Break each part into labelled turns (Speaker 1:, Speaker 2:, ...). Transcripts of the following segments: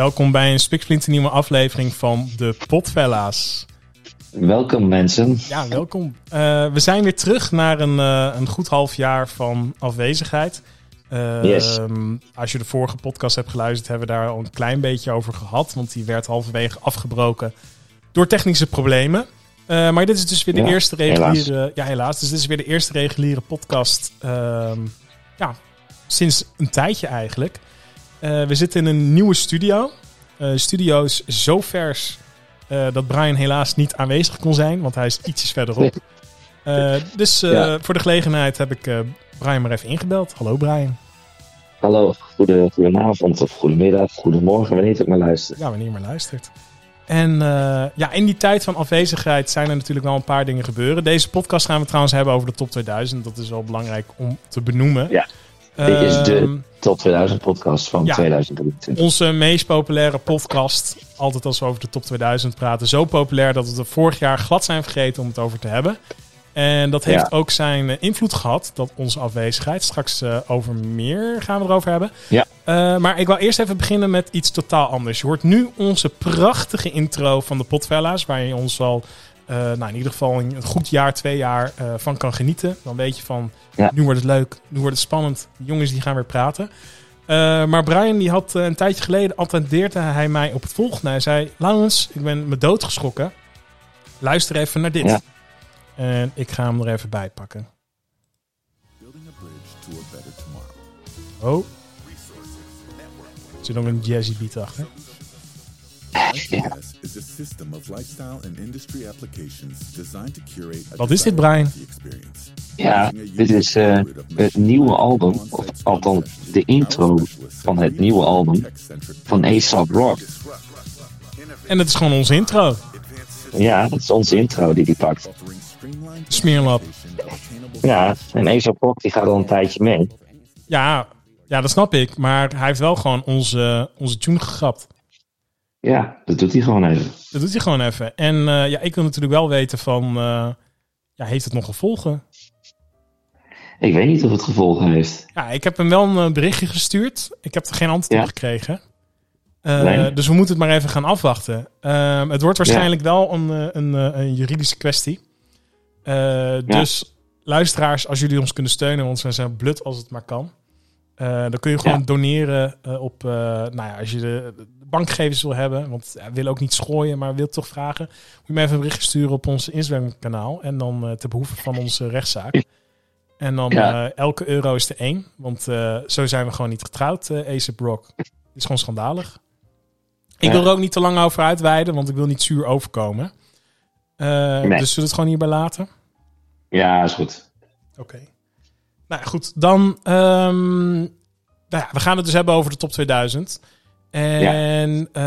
Speaker 1: Welkom bij een nieuwe aflevering van de Potfella's.
Speaker 2: Welkom mensen.
Speaker 1: Ja, welkom. Uh, we zijn weer terug naar een, uh, een goed half jaar van afwezigheid. Uh,
Speaker 2: yes.
Speaker 1: Als je de vorige podcast hebt geluisterd, hebben we daar al een klein beetje over gehad. Want die werd halverwege afgebroken door technische problemen. maar dit is dus weer de
Speaker 2: Ja,
Speaker 1: eerste reguliere.
Speaker 2: helaas.
Speaker 1: Ja, helaas. Dus dit is weer de eerste reguliere podcast. ehm, ja, sinds een tijdje eigenlijk. Eh, we zitten in een nieuwe studio. Eh, de studio is zo vers eh, dat Brian helaas niet aanwezig kon zijn, want hij is ietsjes verderop. Dus
Speaker 2: Ja.
Speaker 1: voor de gelegenheid heb ik Brian maar even ingebeld. Hallo Brian.
Speaker 2: Hallo, goede, goedenavond of goedemiddag, goedemorgen, wanneer je het ook maar luistert.
Speaker 1: Ja, wanneer je maar luistert. En ja, in die tijd van afwezigheid zijn er natuurlijk wel een paar dingen gebeuren. Deze podcast gaan we trouwens hebben over de top 2000. Dat is wel belangrijk om te benoemen.
Speaker 2: Ja, dit is de-
Speaker 1: Ehm,
Speaker 2: Tot 2000 podcast van
Speaker 1: Ja.
Speaker 2: 2023.
Speaker 1: Onze meest populaire podcast. Altijd als we over de top 2000 praten. Zo populair dat we het vorig jaar glad zijn vergeten om het over te hebben. En dat heeft
Speaker 2: Ja.
Speaker 1: ook zijn eh, invloed gehad, dat onze afwezigheid. Straks eh, over meer gaan we erover hebben.
Speaker 2: Ja.
Speaker 1: Eh, maar ik wil eerst even beginnen met iets totaal anders. Je hoort nu onze prachtige intro van de Potfella's. Waar je ons al, nou in ieder geval een goed jaar, twee jaar eh, van kan genieten. Dan weet je van,
Speaker 2: Ja.
Speaker 1: nu wordt het leuk, nu wordt het spannend. De jongens die gaan weer praten. Eh, maar Brian die had eh, een tijdje geleden attendeerde hij mij op het volgende. Hij zei, Laurens, ik ben me doodgeschrokken. Luister even naar dit.
Speaker 2: Ja.
Speaker 1: En ik ga hem er even bij pakken.
Speaker 3: Building a bridge to a better tomorrow.
Speaker 1: Oh. Er zit nog een jazzy beat achter.
Speaker 3: IPS is a system of lifestyle and industry applications designed to curate a
Speaker 1: Wat is dit, Brian?
Speaker 2: Ja, dit is eh, het nieuwe album, of althans de intro van het nieuwe album van ASAP Rock.
Speaker 1: En het is gewoon onze intro.
Speaker 2: Ja, dat is onze intro die die pakt.
Speaker 1: Smeerlap.
Speaker 2: Ja, en ASAP Rock die gaat al een tijdje mee.
Speaker 1: Ja, ja, dat snap ik. Maar hij heeft wel gewoon onze, onze tune gegrapt.
Speaker 2: Ja, dat doet hij gewoon even.
Speaker 1: Dat doet hij gewoon even. En eh, ja, ik wil natuurlijk wel weten van... eh, ja, heeft het nog gevolgen?
Speaker 2: Ik weet niet of het gevolgen heeft.
Speaker 1: Ja, ik heb hem wel een eh, berichtje gestuurd. Ik heb er geen antwoord
Speaker 2: Ja.
Speaker 1: op gekregen.
Speaker 2: Nee.
Speaker 1: Dus we moeten het maar even gaan afwachten. Ehm, het wordt waarschijnlijk wel een, een, een juridische kwestie. Dus luisteraars, als jullie ons kunnen steunen, want we zijn blut als het maar kan. Eh, dan kun je gewoon
Speaker 2: Ja.
Speaker 1: doneren eh, op, eh, nou ja, als je de, de bankgegevens wil hebben. Want we willen ook niet schooien, maar wil toch vragen. Moet je me even een berichtje sturen op ons Instagram kanaal. En dan eh, te behoeve van onze rechtszaak. En dan
Speaker 2: Ja.
Speaker 1: elke euro is er één. Want zo zijn we gewoon niet getrouwd, eh Ace Brock. Dit is gewoon schandalig. Ik
Speaker 2: Ja.
Speaker 1: wil er ook niet te lang over uitweiden, want ik wil niet zuur overkomen.
Speaker 2: Nee.
Speaker 1: Dus zullen we het gewoon hierbij laten?
Speaker 2: Ja, is goed.
Speaker 1: Oké. Nou goed. Dan, nou ja, we gaan het dus hebben over de top 2000. En eh,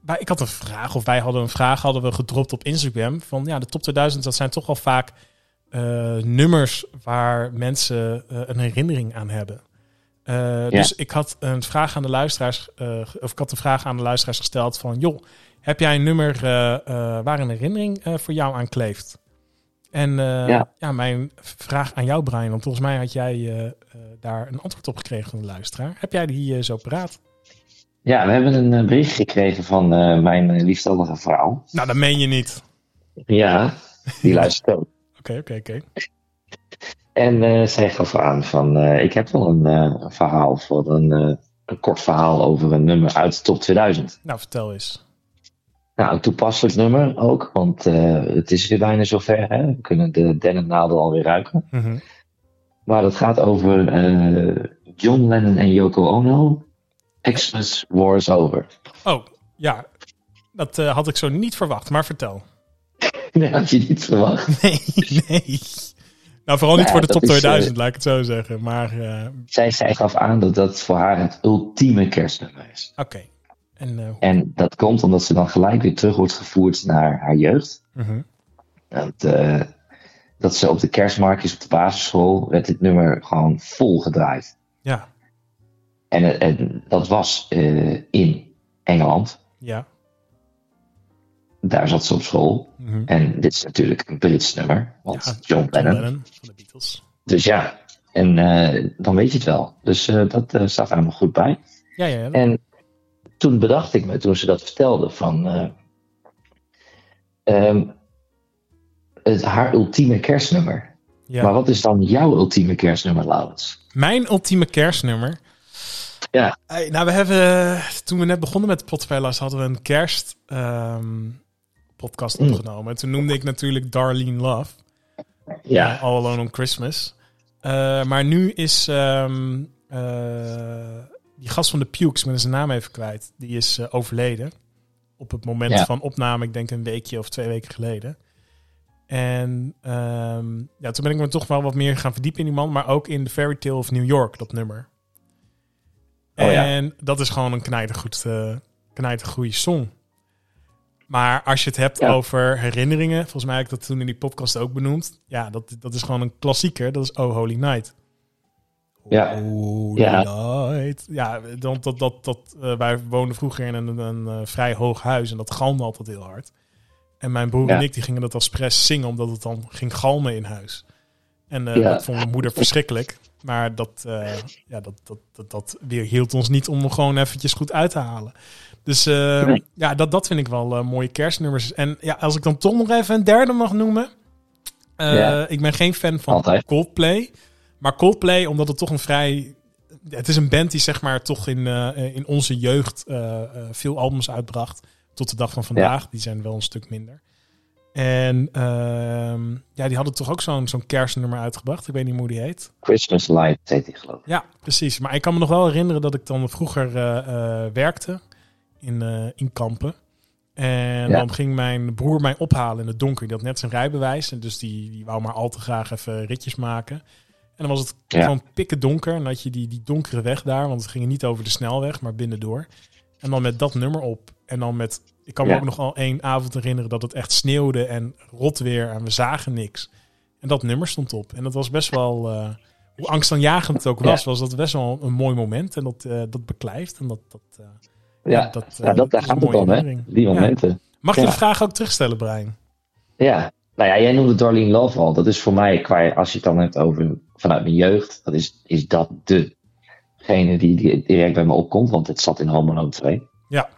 Speaker 1: wij, ik had een vraag, of wij hadden een vraag, hadden we gedropt op Instagram. Van ja, de top 2000, dat zijn toch wel vaak eh, nummers waar mensen eh, een herinnering aan hebben. Dus ik had een vraag aan de luisteraars, of ik had een vraag aan de luisteraars gesteld van, joh, heb jij een nummer waar een herinnering voor jou aan kleeft? En eh, ja.
Speaker 2: Ja.
Speaker 1: mijn vraag aan jou, Brian, want volgens mij had jij eh, eh, daar een antwoord op gekregen van de luisteraar. Heb jij die zo paraat?
Speaker 2: Ja, we hebben een bericht gekregen van mijn liefstallige vrouw.
Speaker 1: Nou, dat meen je niet.
Speaker 2: Ja, die luistert ook.
Speaker 1: Oké, oké, oké.
Speaker 2: En zij gaf aan van, ik heb wel een verhaal voor een, een kort verhaal over een nummer uit de top 2000.
Speaker 1: Nou, vertel eens.
Speaker 2: Nou, een toepasselijk nummer ook, want eh, het is weer bijna zover. Hè? We kunnen de dennennaalden alweer ruiken.
Speaker 1: Mhm.
Speaker 2: Maar het gaat over eh, John Lennon en Yoko Ono. Xmas War is over.
Speaker 1: Oh, ja. Dat eh, had ik zo niet verwacht, maar vertel.
Speaker 2: Dat had je niet verwacht.
Speaker 1: Nee, nee. Nou, vooral niet voor de top
Speaker 2: is,
Speaker 1: 2000, laat ik het zo zeggen. Maar,
Speaker 2: Zij, zij gaf aan dat dat voor haar het ultieme kerstnummer is.
Speaker 1: oké. En, eh,
Speaker 2: En dat komt omdat ze dan gelijk weer terug wordt gevoerd naar haar jeugd.
Speaker 1: mhm.
Speaker 2: Dat, eh, dat ze op de kerstmarktjes op de basisschool werd dit nummer gewoon vol gedraaid.
Speaker 1: Ja,
Speaker 2: En, eh, en dat was in Engeland.
Speaker 1: ja.
Speaker 2: Daar zat ze op school.
Speaker 1: Mhm.
Speaker 2: En dit is natuurlijk een Brits nummer. Want
Speaker 1: Ja,
Speaker 2: John Lennon.
Speaker 1: Lennon van de Beatles.
Speaker 2: Dus ja, en dan weet je het wel. Dus dat eh, staat er helemaal goed bij.
Speaker 1: Ja, ja. ja.
Speaker 2: En toen bedacht ik me, toen ze dat vertelde, van eh, ehm, het, haar ultieme kerstnummer.
Speaker 1: Ja.
Speaker 2: Maar wat is dan jouw ultieme kerstnummer, Laurens?
Speaker 1: Mijn ultieme kerstnummer.
Speaker 2: Ja.
Speaker 1: Hey, nou, we hebben toen we net begonnen met Potfellas hadden we een kerst ehm, podcast
Speaker 2: Mm.
Speaker 1: opgenomen. En toen noemde ik natuurlijk Darlene Love.
Speaker 2: Ja,
Speaker 1: All Alone on Christmas. Eh, maar nu is ehm, eh, die gast van de Pukes, ben zijn naam even kwijt, die is eh, overleden. Op het moment
Speaker 2: Ja.
Speaker 1: van opname, ik denk een weekje of twee weken geleden. En ehm, ja, toen ben ik me toch wel wat meer gaan verdiepen in die man, maar ook in The Fairy Tale of New York, dat nummer.
Speaker 2: Oh ja.
Speaker 1: en dat is gewoon een knijtergoed, eh knijtergoeie song. Maar als je het hebt
Speaker 2: Ja.
Speaker 1: over herinneringen, volgens mij heb ik dat toen in die podcast ook benoemd. Ja, dat, dat is gewoon een klassieker. Dat is Oh Holy Night.
Speaker 2: Ja.
Speaker 1: Holy
Speaker 2: Ja.
Speaker 1: Night. Ja, dat, dat, dat, dat, eh, wij woonden vroeger in een, een, eh, vrij hoog huis en dat galmde altijd heel hard. En mijn broer
Speaker 2: Ja.
Speaker 1: en ik die gingen dat expres zingen, omdat het dan ging galmen in huis. En eh,
Speaker 2: Ja.
Speaker 1: dat vond mijn moeder verschrikkelijk. Maar dat, ja, dat, dat, dat, dat weer hield ons niet om hem gewoon eventjes goed uit te halen. Dus
Speaker 2: Nee.
Speaker 1: ja, dat, dat vind ik wel mooie kerstnummers. En ja, als ik dan toch nog even een derde mag noemen.
Speaker 2: Ja.
Speaker 1: Ik ben geen fan van
Speaker 2: Altijd.
Speaker 1: Coldplay. Maar Coldplay, omdat het toch een vrij... Het is een band die zeg maar toch in, eh, in onze jeugd eh, eh, veel albums uitbracht. Tot de dag van vandaag. Die zijn wel een stuk minder. En ehm, ja, die hadden toch ook zo'n zo'n kerstnummer uitgebracht. Ik weet niet hoe die heet.
Speaker 2: Christmas Light heet die geloof ik.
Speaker 1: Ja, precies. Maar ik kan me nog wel herinneren dat ik dan vroeger werkte in, in Kampen. En
Speaker 2: Ja.
Speaker 1: dan ging mijn broer mij ophalen in het donker. Die had net zijn rijbewijs. En dus die, die wou maar al te graag even ritjes maken. En dan was het
Speaker 2: Ja.
Speaker 1: gewoon pikken donker. En dan had je die, die donkere weg daar. Want het ging niet over de snelweg, maar binnendoor. En dan met dat nummer op. En dan met... Ik kan me
Speaker 2: Ja.
Speaker 1: ook nog al één avond herinneren dat het echt sneeuwde en rot weer. En we zagen niks. En dat nummer stond op. En dat was best wel... eh, hoe angstaanjagend het ook was,
Speaker 2: Ja.
Speaker 1: was dat best wel een mooi moment. En dat, eh, dat beklijft. En dat, dat, eh,
Speaker 2: Ja,
Speaker 1: dat,
Speaker 2: ja, dat, daar gaat het om, hè? Die momenten.
Speaker 1: Mag je de vraag ook terugstellen, Brian?
Speaker 2: Ja, nou ja, jij noemde Darlene Love al. Dat is voor mij, qua, als je het dan hebt over vanuit mijn jeugd, dat is, is dat degene die, direct bij me opkomt, want het zat in Home Alone 2.
Speaker 1: Ja.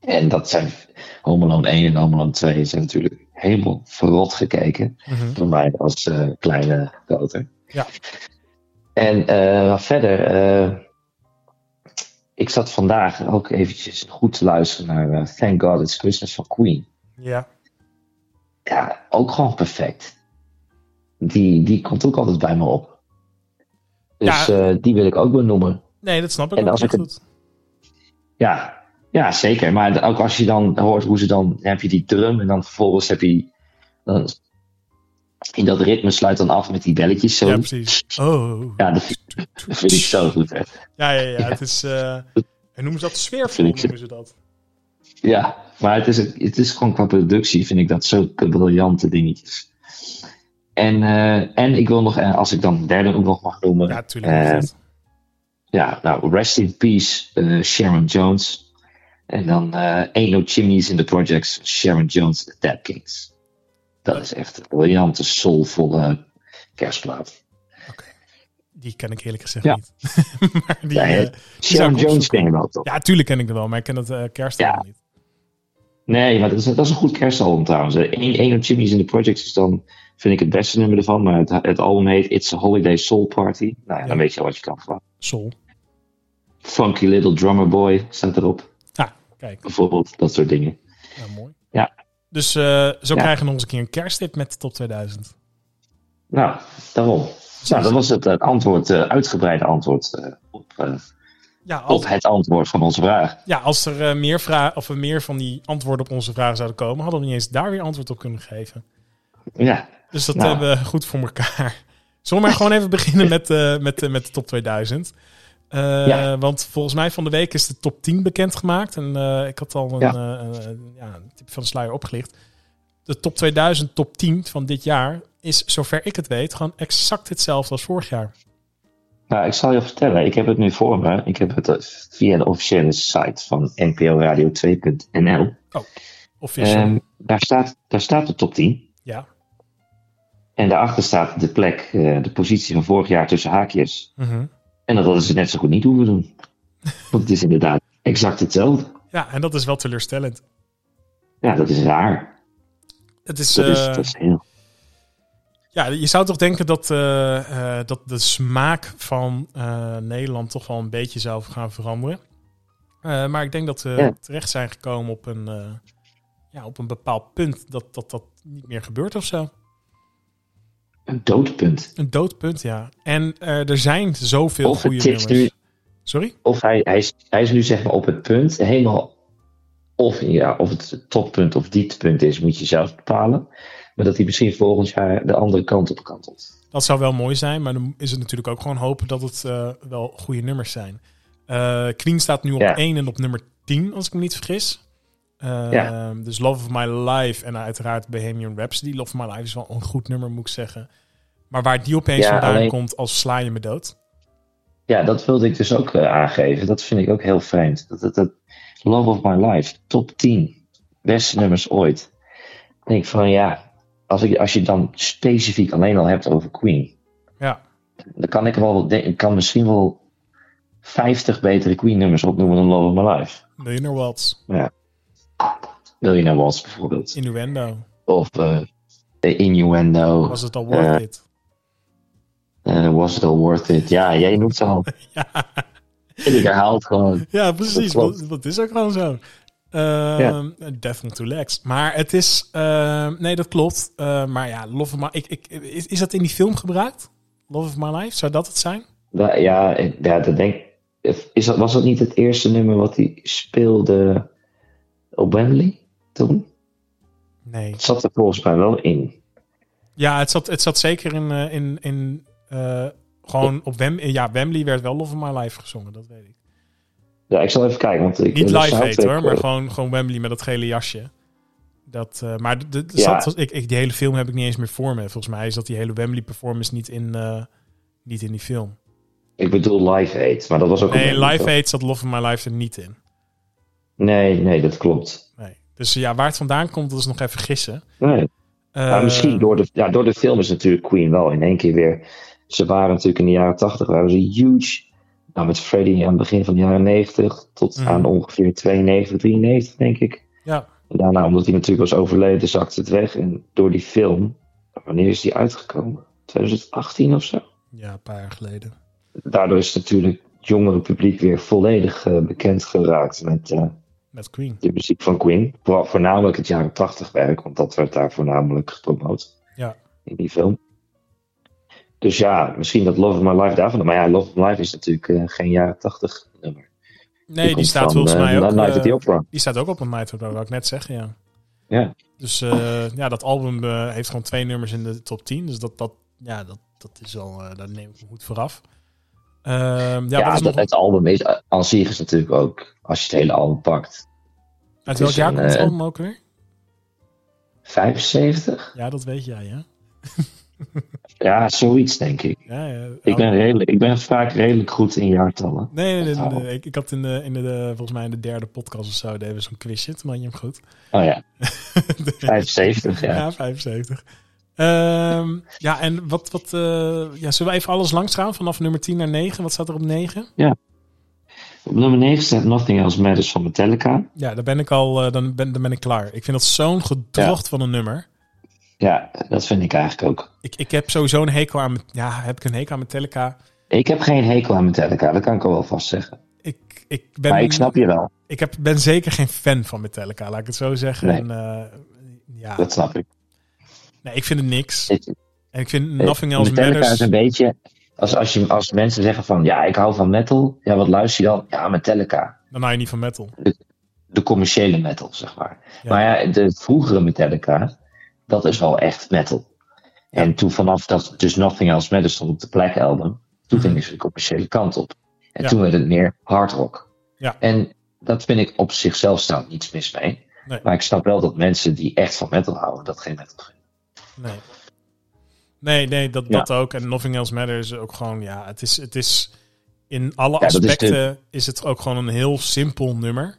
Speaker 2: En dat zijn Home Alone 1 en Home Alone 2 zijn natuurlijk helemaal verrot gekeken.
Speaker 1: Mhm.
Speaker 2: Voor mij als eh, kleine groter.
Speaker 1: Ja.
Speaker 2: En eh, verder, eh, ik zat vandaag ook eventjes goed te luisteren naar Thank God It's Christmas van Queen.
Speaker 1: Ja.
Speaker 2: Ja, ook gewoon perfect. Die, die komt ook altijd bij me op. Dus
Speaker 1: Ja.
Speaker 2: eh, die wil ik ook benoemen.
Speaker 1: Nee, dat snap ik
Speaker 2: En
Speaker 1: ook
Speaker 2: als ik
Speaker 1: goed.
Speaker 2: Ja, ja, zeker. Maar ook als je dan hoort hoe ze dan... Dan heb je die drum en dan vervolgens heb je... Dan, in dat ritme sluit dan af met die belletjes zo.
Speaker 1: Ja, precies. Oh.
Speaker 2: Ja, dat, vind- dat vind ik zo goed. Hè.
Speaker 1: Ja, ja, ja.
Speaker 2: Ja.
Speaker 1: Het is... eh en noemen ze dat sfeervol,
Speaker 2: Vind ik-
Speaker 1: noemen ze dat.
Speaker 2: Ja, maar het is, het is gewoon qua productie vind ik dat zulke briljante dingetjes. En, eh, en ik wil nog, eh, als ik dan de derde ook nog mag noemen.
Speaker 1: Ja, tuurlijk.
Speaker 2: eh,
Speaker 1: dat.
Speaker 2: ja, nou, rest in peace, Sharon Jones. En dan Ain't No Chimneys in the Projects, Sharon Jones, The Dead Kings. Dat is echt een briljante, soulvolle kerstplaat.
Speaker 1: Die ken ik eerlijk gezegd
Speaker 2: Ja.
Speaker 1: niet. maar die,
Speaker 2: Ja, Sharon Jones ken je wel toch?
Speaker 1: ja, tuurlijk ken ik er wel, maar ik ken het kerst
Speaker 2: Ja.
Speaker 1: niet.
Speaker 2: Nee, maar dat is, dat is een goed kerstalbum trouwens. Ain't No Chimneys in the Projects is dan, vind ik, het beste nummer ervan. Maar het, het album heet It's a Holiday Soul Party. Nou ja,
Speaker 1: Ja.
Speaker 2: dan weet je wat je kan verwachten.
Speaker 1: Sol.
Speaker 2: Funky Little Drummer Boy staat erop.
Speaker 1: Ah, kijk.
Speaker 2: Bijvoorbeeld, dat soort dingen.
Speaker 1: Nou, mooi.
Speaker 2: Ja.
Speaker 1: Dus eh, zo
Speaker 2: Ja.
Speaker 1: krijgen we eens een keer een kersttip met de top 2000.
Speaker 2: Nou, daarom. Nou, dat was het, het antwoord, eh, uitgebreide antwoord eh, op, eh,
Speaker 1: Ja, als,
Speaker 2: op het antwoord van onze vraag.
Speaker 1: ja, als er eh, meer, vragen of er meer van die antwoorden op onze vragen zouden komen, hadden we niet eens daar weer antwoord op kunnen geven.
Speaker 2: Ja,
Speaker 1: Dus dat
Speaker 2: Nou.
Speaker 1: hebben we goed voor elkaar. Zullen we maar gewoon even beginnen met, eh, met, eh, met de top 2000? Eh,
Speaker 2: Ja.
Speaker 1: Want volgens mij van de week is de top 10 bekendgemaakt. En ik had al een,
Speaker 2: Ja.
Speaker 1: ja, een tip van de sluier opgelicht. De top 2000, top 10 van dit jaar is, zover ik het weet, gewoon exact hetzelfde als vorig jaar.
Speaker 2: nou, ik zal je vertellen. Ik heb het nu voor me. Ik heb het via de officiële site van nporadio2.nl.
Speaker 1: Official.
Speaker 2: Ehm daar, staat, daar staat de top 10.
Speaker 1: ja.
Speaker 2: En daarachter staat de plek, eh, de positie van vorig jaar tussen haakjes.
Speaker 1: Mhm.
Speaker 2: En dat hadden ze net zo goed niet hoeven doen. Want het is inderdaad exact hetzelfde.
Speaker 1: Ja, en dat is wel teleurstellend.
Speaker 2: Ja, dat is raar.
Speaker 1: Het is,
Speaker 2: Dat is,
Speaker 1: eh,
Speaker 2: dat is heel...
Speaker 1: ja, je zou toch denken dat, eh, dat de smaak van Nederland toch wel een beetje zou gaan veranderen. Maar ik denk dat we
Speaker 2: Ja.
Speaker 1: terecht zijn gekomen op een, ja, op een bepaald punt dat, dat dat niet meer gebeurt of zo.
Speaker 2: Een doodpunt.
Speaker 1: Een doodpunt, ja. En eh, er zijn zoveel
Speaker 2: Of
Speaker 1: goede nummers.
Speaker 2: nu-
Speaker 1: Sorry?
Speaker 2: Of hij, hij, is, hij is nu zeg maar op het punt, helemaal... Of, ja, of het toppunt of dieptepunt is, moet je zelf bepalen. Maar dat hij misschien volgend jaar de andere kant op kantelt.
Speaker 1: Dat zou wel mooi zijn, maar dan is het natuurlijk ook gewoon hopen dat het eh, wel goede nummers zijn. Eh, Queen staat nu op
Speaker 2: Ja.
Speaker 1: 1 en op nummer 10, als ik me niet vergis. Eh,
Speaker 2: Ja.
Speaker 1: Dus Love of My Life en uiteraard Bohemian Rhapsody. Love of My Life is wel een goed nummer, moet ik zeggen. Maar waar die opeens
Speaker 2: Ja,
Speaker 1: vandaan
Speaker 2: alleen-
Speaker 1: komt als sla je me dood.
Speaker 2: Ja, dat wilde ik dus ook eh, aangeven. Dat vind ik ook heel vreemd. Dat, dat, dat Love of My Life, top 10. Beste nummers ooit. Ik denk van ja, als, ik, als je het dan specifiek alleen al hebt over Queen.
Speaker 1: Ja.
Speaker 2: Dan kan ik wel, ik kan misschien wel 50 betere Queen nummers opnoemen dan Love of My Life.
Speaker 1: Millionaire Waltz,
Speaker 2: Millionaire Waltz bijvoorbeeld.
Speaker 1: Innuendo.
Speaker 2: Of eh Innuendo.
Speaker 1: Was het al worth
Speaker 2: Eh,
Speaker 1: it?
Speaker 2: eh, was it all worth it? Ja, jij noemt ze al.
Speaker 1: Ja.
Speaker 2: Ik herhaal het gewoon.
Speaker 1: Ja, precies.
Speaker 2: Dat
Speaker 1: is ook gewoon zo. Ehm Death on Two Legs. Maar het is... ehm, nee, dat klopt. Eh, maar ja, Love of My... Ik, ik, is, is dat in die film gebruikt? Love of My Life? Zou dat het zijn?
Speaker 2: Da- Ja, ja dat denk is dat, Was dat niet het eerste nummer wat hij speelde op Wembley toen?
Speaker 1: Nee.
Speaker 2: Het zat er volgens mij wel in.
Speaker 1: Ja, het zat, het zat zeker in... eh, in, in eh, gewoon op Wem, ja, Wembley werd wel Love of My Life gezongen. Dat weet ik.
Speaker 2: Ja, ik zal even kijken. Want ik,
Speaker 1: Niet live heet hoor, maar
Speaker 2: eh,
Speaker 1: gewoon, gewoon Wembley met dat gele jasje. Dat, maar de, de, de-
Speaker 2: Ja.
Speaker 1: zat- ik, ik, die hele film heb ik niet eens meer voor me. Volgens mij is dat die hele Wembley performance niet in, niet in die film.
Speaker 2: Ik bedoel Live Aid, maar dat was ook
Speaker 1: Nee, Live? Aid zat Love of My Life er niet in.
Speaker 2: Nee, nee, dat klopt.
Speaker 1: Nee. Dus ja, waar het vandaan komt, dat is nog even gissen.
Speaker 2: Nee.
Speaker 1: Eh,
Speaker 2: misschien door de, ja, door de film is natuurlijk Queen wel in één keer weer. Ze waren natuurlijk in de jaren 80 waren ze huge. Nou, met Freddie aan het begin van de jaren 90 tot
Speaker 1: Mhm.
Speaker 2: aan ongeveer 92, 93 denk ik.
Speaker 1: Ja,
Speaker 2: En daarna, omdat hij natuurlijk was overleden, zakte het weg. En door die film, wanneer is die uitgekomen? 2018 of zo?
Speaker 1: ja, een paar jaar geleden.
Speaker 2: Daardoor is natuurlijk het jongere publiek weer volledig eh, bekend geraakt met eh,
Speaker 1: Met Queen.
Speaker 2: de muziek van Queen. Voornamelijk het jaren 80 werk, want dat werd daar voornamelijk gepromoot
Speaker 1: Ja.
Speaker 2: in die film. Dus ja, misschien dat Love of My Life daarvan. Maar ja, Love of My Life is natuurlijk eh, geen jaren 80 nummer.
Speaker 1: Nee, die staat
Speaker 2: van,
Speaker 1: volgens
Speaker 2: eh,
Speaker 1: mij ook...
Speaker 2: Night at the
Speaker 1: eh,
Speaker 2: Opera.
Speaker 1: die staat ook op een Night at the Opera, wou ik net zeggen, ja.
Speaker 2: Ja.
Speaker 1: Dus ja, dat album heeft gewoon twee nummers in de top 10. Dus dat, dat, ja, dat, dat is al, daar neem ik me goed vooraf. Ehm, ja,
Speaker 2: Ja, dat,
Speaker 1: nog,
Speaker 2: het album is, eh, aan zich is natuurlijk ook, als je het hele album pakt,
Speaker 1: uit welk jaar komt het
Speaker 2: eh,
Speaker 1: album ook weer?
Speaker 2: 75?
Speaker 1: Ja, dat weet jij, ja.
Speaker 2: Ja, zoiets denk ik.
Speaker 1: ja, ja.
Speaker 2: Ik ben, redelijk, ik ben vaak redelijk goed in jaartallen.
Speaker 1: Nee, nee, nee. Ik, ik had in de, in de, volgens mij in de derde podcast of zo, deden we zo'n quizje. Had je hem goed.
Speaker 2: Oh ja, 75, ja.
Speaker 1: Ja, 75. Ehm, ja, en wat, wat eh, ja, zullen we even alles langs gaan vanaf nummer 10 naar 9? Wat staat er op 9?
Speaker 2: Op nummer 9 staat Nothing Else Matters van Metallica.
Speaker 1: Ja, daar ben ik al, eh, dan, ben, dan ben ik klaar. Ik vind dat zo'n gedrocht van een nummer.
Speaker 2: Ja, dat vind ik eigenlijk ook.
Speaker 1: Ik, ik heb sowieso een hekel aan, ja, heb ik een hekel aan Metallica.
Speaker 2: Ik heb geen hekel aan Metallica, dat kan ik al wel vast zeggen.
Speaker 1: Ik, ik ben,
Speaker 2: Maar ik snap je wel,
Speaker 1: ik heb, ben zeker geen fan van Metallica, laat ik het zo zeggen.
Speaker 2: Nee.
Speaker 1: En, eh, ja,
Speaker 2: dat snap ik.
Speaker 1: Nee, ik vind het niks. En ik vind Nothing Else
Speaker 2: Metallica
Speaker 1: Matters...
Speaker 2: is een beetje, als, als, je, als mensen zeggen van, ja, ik hou van metal. Ja, wat luister je dan? Ja, Metallica.
Speaker 1: Dan hou je niet van metal.
Speaker 2: De commerciële metal, zeg maar.
Speaker 1: Ja.
Speaker 2: Maar ja, de vroegere Metallica, dat is wel echt metal. En toen vanaf dat dus Nothing Else Matters stond op de Black Album, toen gingen ze de commerciële kant op. En
Speaker 1: Ja.
Speaker 2: toen werd het meer hard rock.
Speaker 1: Ja.
Speaker 2: En dat vind ik op zichzelf staan niets mis mee.
Speaker 1: Nee.
Speaker 2: Maar ik snap wel dat mensen die echt van metal houden, dat geen metal vinden.
Speaker 1: Nee. Nee, nee, dat,
Speaker 2: Ja.
Speaker 1: dat ook. En Nothing Else Matters is ook gewoon, ja, het is, het is in alle
Speaker 2: is de-
Speaker 1: aspecten is, het ook gewoon een heel simpel nummer.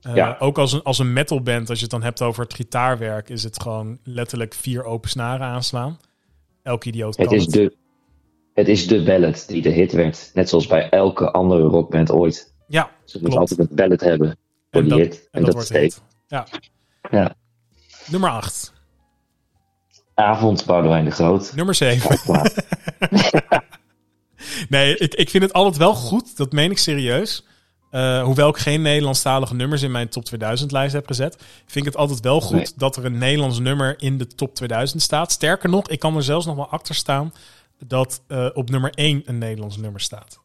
Speaker 1: Eh,
Speaker 2: Ja.
Speaker 1: Ook als een, als een metalband, als je het dan hebt over het gitaarwerk, is het gewoon letterlijk vier open snaren aanslaan. Elke idioot
Speaker 2: Het
Speaker 1: kan
Speaker 2: is,
Speaker 1: het.
Speaker 2: de, het is de ballad die de hit werd. Net zoals bij elke andere rockband ooit.
Speaker 1: Ja,
Speaker 2: Ze moeten
Speaker 1: Klopt.
Speaker 2: altijd een ballad hebben. Voor
Speaker 1: En
Speaker 2: die
Speaker 1: dat,
Speaker 2: hit.
Speaker 1: en dat wordt het. Ja.
Speaker 2: Ja.
Speaker 1: Nummer 8.
Speaker 2: Avond, Boudewijn de Groot.
Speaker 1: Nummer 7.
Speaker 2: Uitplaat.
Speaker 1: Nee, ik, ik vind het altijd wel goed. Dat meen ik serieus. Eh, hoewel ik geen Nederlandstalige nummers in mijn top 2000 lijst heb gezet, vind ik het altijd wel goed
Speaker 2: Nee.
Speaker 1: dat er een Nederlands nummer in de top 2000 staat. Sterker nog, ik kan er zelfs nog wel achter staan dat eh, op nummer 1 een Nederlands nummer staat.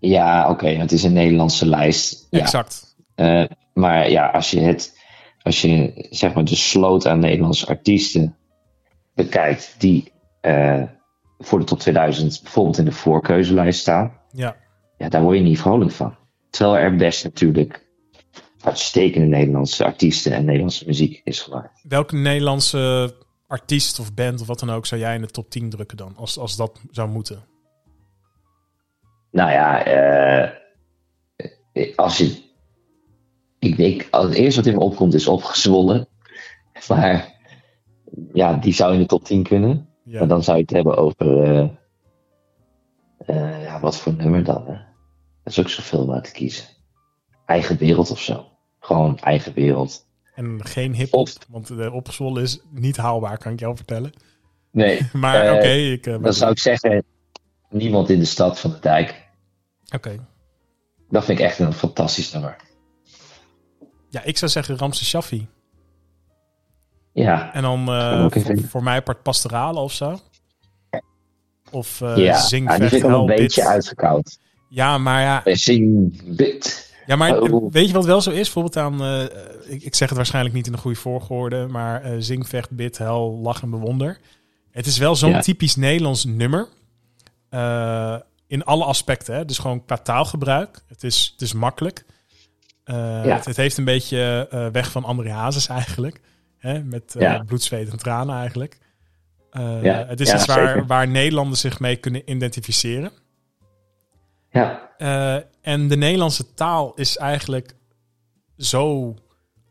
Speaker 2: Ja, oké, het is een Nederlandse lijst. Ja.
Speaker 1: Exact.
Speaker 2: Eh, maar ja, als je het, als je zeg maar de sloot aan Nederlandse artiesten bekijkt, die eh, voor de top 2000 bijvoorbeeld in de voorkeuzelijst staan,
Speaker 1: Ja.
Speaker 2: ja, daar word je niet vrolijk van. Terwijl er best natuurlijk uitstekende Nederlandse artiesten en Nederlandse muziek is gemaakt.
Speaker 1: Welke Nederlandse artiest of band of wat dan ook zou jij in de top 10 drukken dan? Als, als dat zou moeten.
Speaker 2: Nou ja, eh, als je. Ik denk, het eerste wat in me opkomt is opgezwollen. Maar ja, die zou in de top 10 kunnen.
Speaker 1: Ja.
Speaker 2: Maar dan zou je het hebben over. eh, eh, ja, wat voor nummer dan? Hè? Dat is ook zoveel om uit te kiezen. Eigen wereld of zo. Gewoon eigen wereld.
Speaker 1: En geen hip-hop, want de opgezwollen is niet haalbaar, kan ik jou vertellen.
Speaker 2: Nee,
Speaker 1: Maar
Speaker 2: Eh,
Speaker 1: oké, ik.
Speaker 2: dan zou ik zeggen. Niemand in de stad van de dijk.
Speaker 1: Oké.
Speaker 2: Dat vind ik echt een fantastisch nummer.
Speaker 1: Ja, ik zou zeggen Ramse Shaffi.
Speaker 2: Ja,
Speaker 1: En dan eh, voor, mij part pastorale of zo. Of eh
Speaker 2: ja.
Speaker 1: zing,
Speaker 2: ja die
Speaker 1: vecht,
Speaker 2: vind ik wel
Speaker 1: huil,
Speaker 2: een beetje uitgekoud.
Speaker 1: Ja, maar ja,
Speaker 2: Zing, bid.
Speaker 1: ja, maar
Speaker 2: Oh.
Speaker 1: weet je wat wel zo is? Bijvoorbeeld aan, eh, ik, ik zeg het waarschijnlijk niet in de goede volgorde, maar eh, zing, vecht, bid, hel, lach en bewonder. Het is wel zo'n
Speaker 2: Ja.
Speaker 1: typisch Nederlands nummer. In alle aspecten. Hè? Dus gewoon qua taalgebruik. Het is, het is makkelijk.
Speaker 2: Ja.
Speaker 1: het, het heeft een beetje weg van André Hazes eigenlijk. Hè? Met eh,
Speaker 2: Ja.
Speaker 1: bloed, zweet en tranen eigenlijk. Eh,
Speaker 2: Ja.
Speaker 1: Het is
Speaker 2: Ja,
Speaker 1: iets waar, Nederlanders zich mee kunnen identificeren.
Speaker 2: Ja,
Speaker 1: Eh, en de Nederlandse taal is eigenlijk zo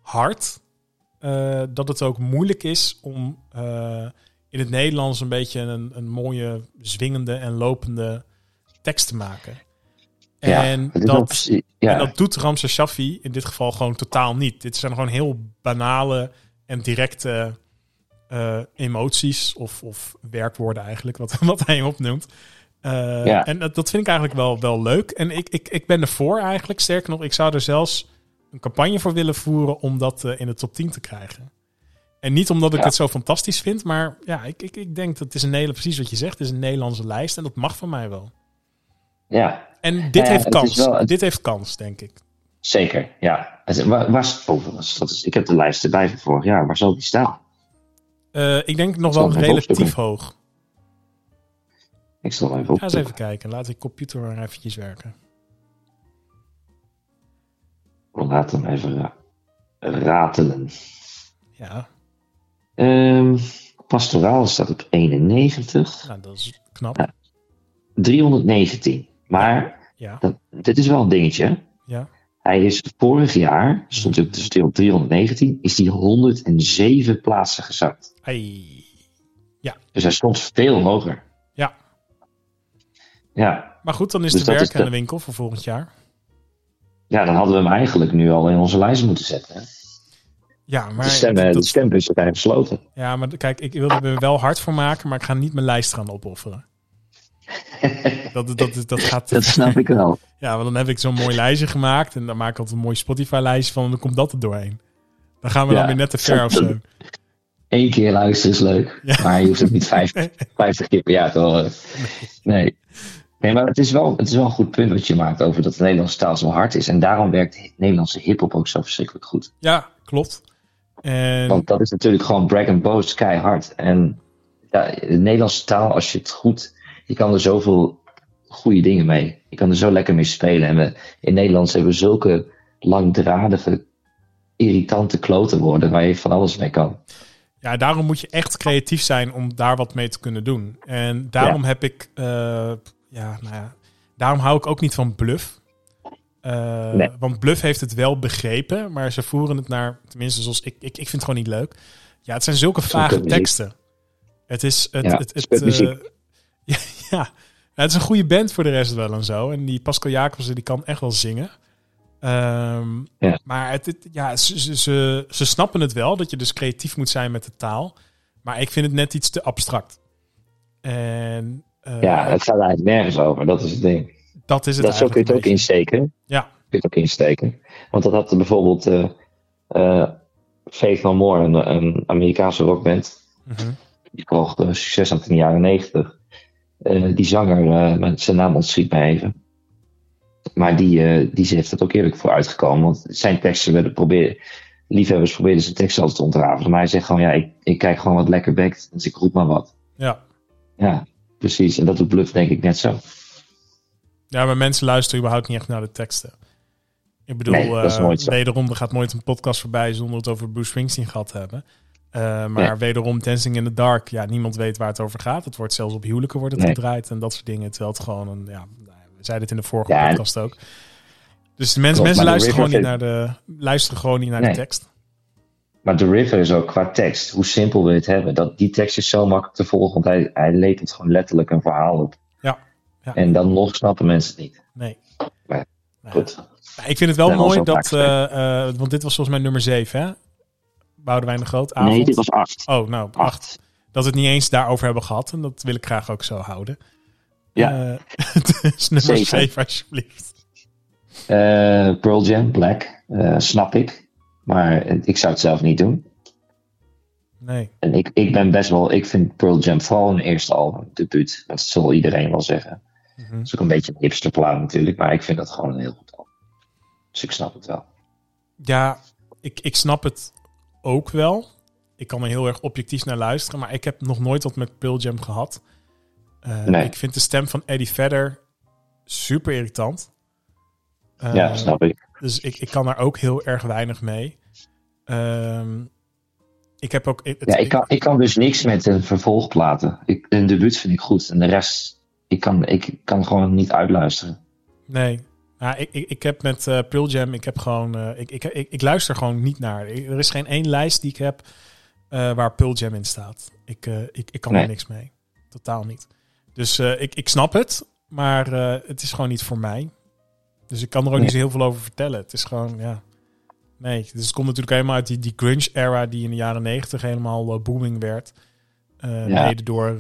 Speaker 1: hard dat het ook moeilijk is om in het Nederlands een beetje een, een mooie, zwingende en lopende tekst te maken.
Speaker 2: ja.
Speaker 1: En,
Speaker 2: wel
Speaker 1: dat,
Speaker 2: ja.
Speaker 1: en dat doet Ramses Shaffi in dit geval gewoon totaal niet. Dit zijn gewoon heel banale en directe eh, emoties of, of werkwoorden eigenlijk, wat, wat hij opnoemt. Eh,
Speaker 2: Ja.
Speaker 1: En dat, dat vind ik eigenlijk wel, wel leuk. En ik, ik, ik ben ervoor eigenlijk. Sterker nog, ik zou er zelfs een campagne voor willen voeren om dat eh, in de top 10 te krijgen. En niet omdat ik
Speaker 2: Ja.
Speaker 1: het zo fantastisch vind, maar ja, ik, ik, ik denk dat het is een hele, precies wat je zegt, het is een Nederlandse lijst en dat mag van mij wel.
Speaker 2: ja,
Speaker 1: En dit
Speaker 2: Ja,
Speaker 1: heeft kans.
Speaker 2: is wel- het-
Speaker 1: Dit heeft kans, denk ik.
Speaker 2: Zeker. Ja. Het- Waar, waar is, ik heb de lijst erbij van vorig jaar. Waar zal die staan?
Speaker 1: Eh, ik denk nog wel relatief hoog.
Speaker 2: Ik zal even
Speaker 1: Ga eens
Speaker 2: op.
Speaker 1: even kijken. Laat die computer maar eventjes werken.
Speaker 2: Laat hem even ra- ratelen.
Speaker 1: Ja,
Speaker 2: Ehm, pastoraal staat op 91.
Speaker 1: nou, dat is knap.
Speaker 2: Ja. 319. Maar
Speaker 1: Ja,
Speaker 2: dat, dit is wel een dingetje.
Speaker 1: ja.
Speaker 2: Hij is vorig jaar, stond hij op, dus hij op 319, is hij 107 plaatsen gezakt.
Speaker 1: Ai.
Speaker 2: Dus hij stond veel hoger.
Speaker 1: Ja.
Speaker 2: Ja,
Speaker 1: Maar goed, dan is
Speaker 2: Dus
Speaker 1: de werk aan
Speaker 2: de-
Speaker 1: de winkel voor volgend jaar.
Speaker 2: ja, dan hadden we hem eigenlijk nu al in onze lijst moeten zetten. Hè?
Speaker 1: Ja, maar,
Speaker 2: de, stem,
Speaker 1: dat-
Speaker 2: de stembus eigenlijk gesloten.
Speaker 1: ja, maar kijk, ik wil er wel hard voor maken, maar ik ga niet mijn lijst gaan opofferen. Dat, dat, dat, gaat.
Speaker 2: Dat snap ik wel.
Speaker 1: Ja, want dan heb ik zo'n mooi lijstje gemaakt en dan maak ik altijd een mooi Spotify-lijstje van en dan komt dat er doorheen. Dan gaan we
Speaker 2: Ja.
Speaker 1: dan weer net te ver of zo.
Speaker 2: Eén keer luisteren is leuk,
Speaker 1: Ja.
Speaker 2: maar je hoeft het niet 50, 50 keer per jaar te horen. Nee. Nee, maar het is, wel, het is wel een goed punt wat je maakt over dat de Nederlandse taal zo hard is. En daarom werkt Nederlandse hip-hop ook zo verschrikkelijk goed.
Speaker 1: Ja, klopt. En
Speaker 2: Want dat is natuurlijk gewoon brag and boast keihard. En ja, de Nederlandse taal, als je het goed... Je kan er zoveel goede dingen mee. Je kan er zo lekker mee spelen. En we, in Nederland hebben we zulke langdradige, irritante kloten worden... waar je van alles mee kan.
Speaker 1: Ja, daarom moet je echt creatief zijn om daar wat mee te kunnen doen. En daarom heb ik, eh, ja, nou ja, daarom hou ik ook niet van Bluff. Eh,
Speaker 2: Nee.
Speaker 1: Want Bluff heeft het wel begrepen, maar ze voeren het naar, tenminste zoals ik, ik, ik vind het gewoon niet leuk. Ja, het zijn zulke vage teksten. Het is, het,
Speaker 2: Ja,
Speaker 1: het. ja, ja, het is een goede band voor de rest wel en zo. En die Pascal Jacobsen, die kan echt wel zingen. Ehm,
Speaker 2: Ja.
Speaker 1: Maar het, het- ja, ze, ze, ze, ze snappen het wel, dat je dus creatief moet zijn met de taal. Maar ik vind het net iets te abstract. En eh,
Speaker 2: Ja, het gaat eigenlijk nergens over. Dat is het ding.
Speaker 1: dat is het
Speaker 2: Dat zo kun je het ook insteken.
Speaker 1: Ja.
Speaker 2: Kun je het ook insteken. Want dat had bijvoorbeeld eh eh, Faith No More, een, een Amerikaanse rockband.
Speaker 1: Mhm.
Speaker 2: Die eh, succes had in de jaren negentig. Eh, die zanger, eh, zijn naam ontschiet mij even. Maar die, eh, die heeft het ook eerlijk voor uitgekomen. Want zijn teksten werden proberen. Liefhebbers probeerden zijn teksten altijd te ontrafelen. Maar hij zegt gewoon: ja, ik, ik kijk gewoon wat lekker bekt. Dus ik roep maar wat.
Speaker 1: Ja.
Speaker 2: Ja, precies. En dat doet Bluff denk ik net zo.
Speaker 1: ja, maar mensen luisteren überhaupt niet echt naar de teksten. Ik bedoel,
Speaker 2: Nee, dat is nooit zo.
Speaker 1: wederom, er gaat nooit een podcast voorbij zonder het over Bruce Springsteen gehad te hebben. Eh, maar
Speaker 2: Nee.
Speaker 1: wederom, Dancing in the Dark, ja, niemand weet waar het over gaat. Het wordt zelfs op huwelijken wordt het
Speaker 2: Nee.
Speaker 1: gedraaid en dat soort dingen. Terwijl het gewoon een, ja, we zeiden het in de vorige
Speaker 2: Ja,
Speaker 1: podcast ook. Dus de mensen,
Speaker 2: de
Speaker 1: luisteren, gewoon niet naar de, luisteren gewoon niet naar
Speaker 2: Nee.
Speaker 1: de tekst.
Speaker 2: Maar The River is ook qua tekst. Hoe simpel wil je het hebben? Dat, die tekst is zo makkelijk te volgen. Want hij, hij lepelt gewoon letterlijk een verhaal op.
Speaker 1: Ja. Ja.
Speaker 2: En dan nog snappen mensen het niet.
Speaker 1: Nee.
Speaker 2: Goed.
Speaker 1: ja, ik vind het wel mooi dat, eh, eh, want dit was volgens mij nummer 7, hè? Boudewijn de Groot, avond.
Speaker 2: Nee, dit was acht.
Speaker 1: Oh, nou, acht.
Speaker 2: Acht.
Speaker 1: Dat we het niet eens daarover hebben gehad. En dat wil ik graag ook zo houden.
Speaker 2: Ja.
Speaker 1: Eh, dus nummer
Speaker 2: Zeker.
Speaker 1: 7, alsjeblieft.
Speaker 2: Eh, Pearl Jam, Black. eh, snap ik. Maar ik zou het zelf niet doen.
Speaker 1: Nee.
Speaker 2: En ik, ik ben best wel... Ik vind Pearl Jam vooral een eerste album, debuut. Dat zal iedereen wel zeggen.
Speaker 1: Mhm.
Speaker 2: Dat is ook een beetje een hipsterplaat natuurlijk. Maar ik vind dat gewoon een heel goed album. Dus ik snap het wel.
Speaker 1: Ja, ik, ik snap het ook wel. Ik kan er heel erg objectief naar luisteren. Maar ik heb nog nooit wat met Pearl Jam gehad. Eh,
Speaker 2: Nee.
Speaker 1: Ik vind de stem van Eddie Vedder super irritant.
Speaker 2: Ja, snap ik.
Speaker 1: Dus ik, ik kan daar ook heel erg weinig mee. Ehm, ik heb ook... Het,
Speaker 2: Ja, ik kan, ik kan dus niks met een vervolgplaten. Ik, een debuut vind ik goed. En de rest, ik kan, ik kan gewoon niet uitluisteren.
Speaker 1: Nee. Nou, ik, ik, ik heb met eh Pearl Jam, ik heb gewoon, eh, ik, ik, ik, ik luister gewoon niet naar. Ik- er is geen één lijst die ik heb eh, waar Pearl Jam in staat. Ik, ik, ik kan
Speaker 2: Nee.
Speaker 1: er niks mee. Totaal niet. Dus ik, ik snap het, maar het is gewoon niet voor mij. Dus ik kan er ook
Speaker 2: Nee.
Speaker 1: niet zo heel veel over vertellen. Het is gewoon, ja. Nee, dus het komt natuurlijk helemaal uit die, die grunge-era die in de jaren negentig helemaal booming werd.
Speaker 2: Ja.
Speaker 1: Mede door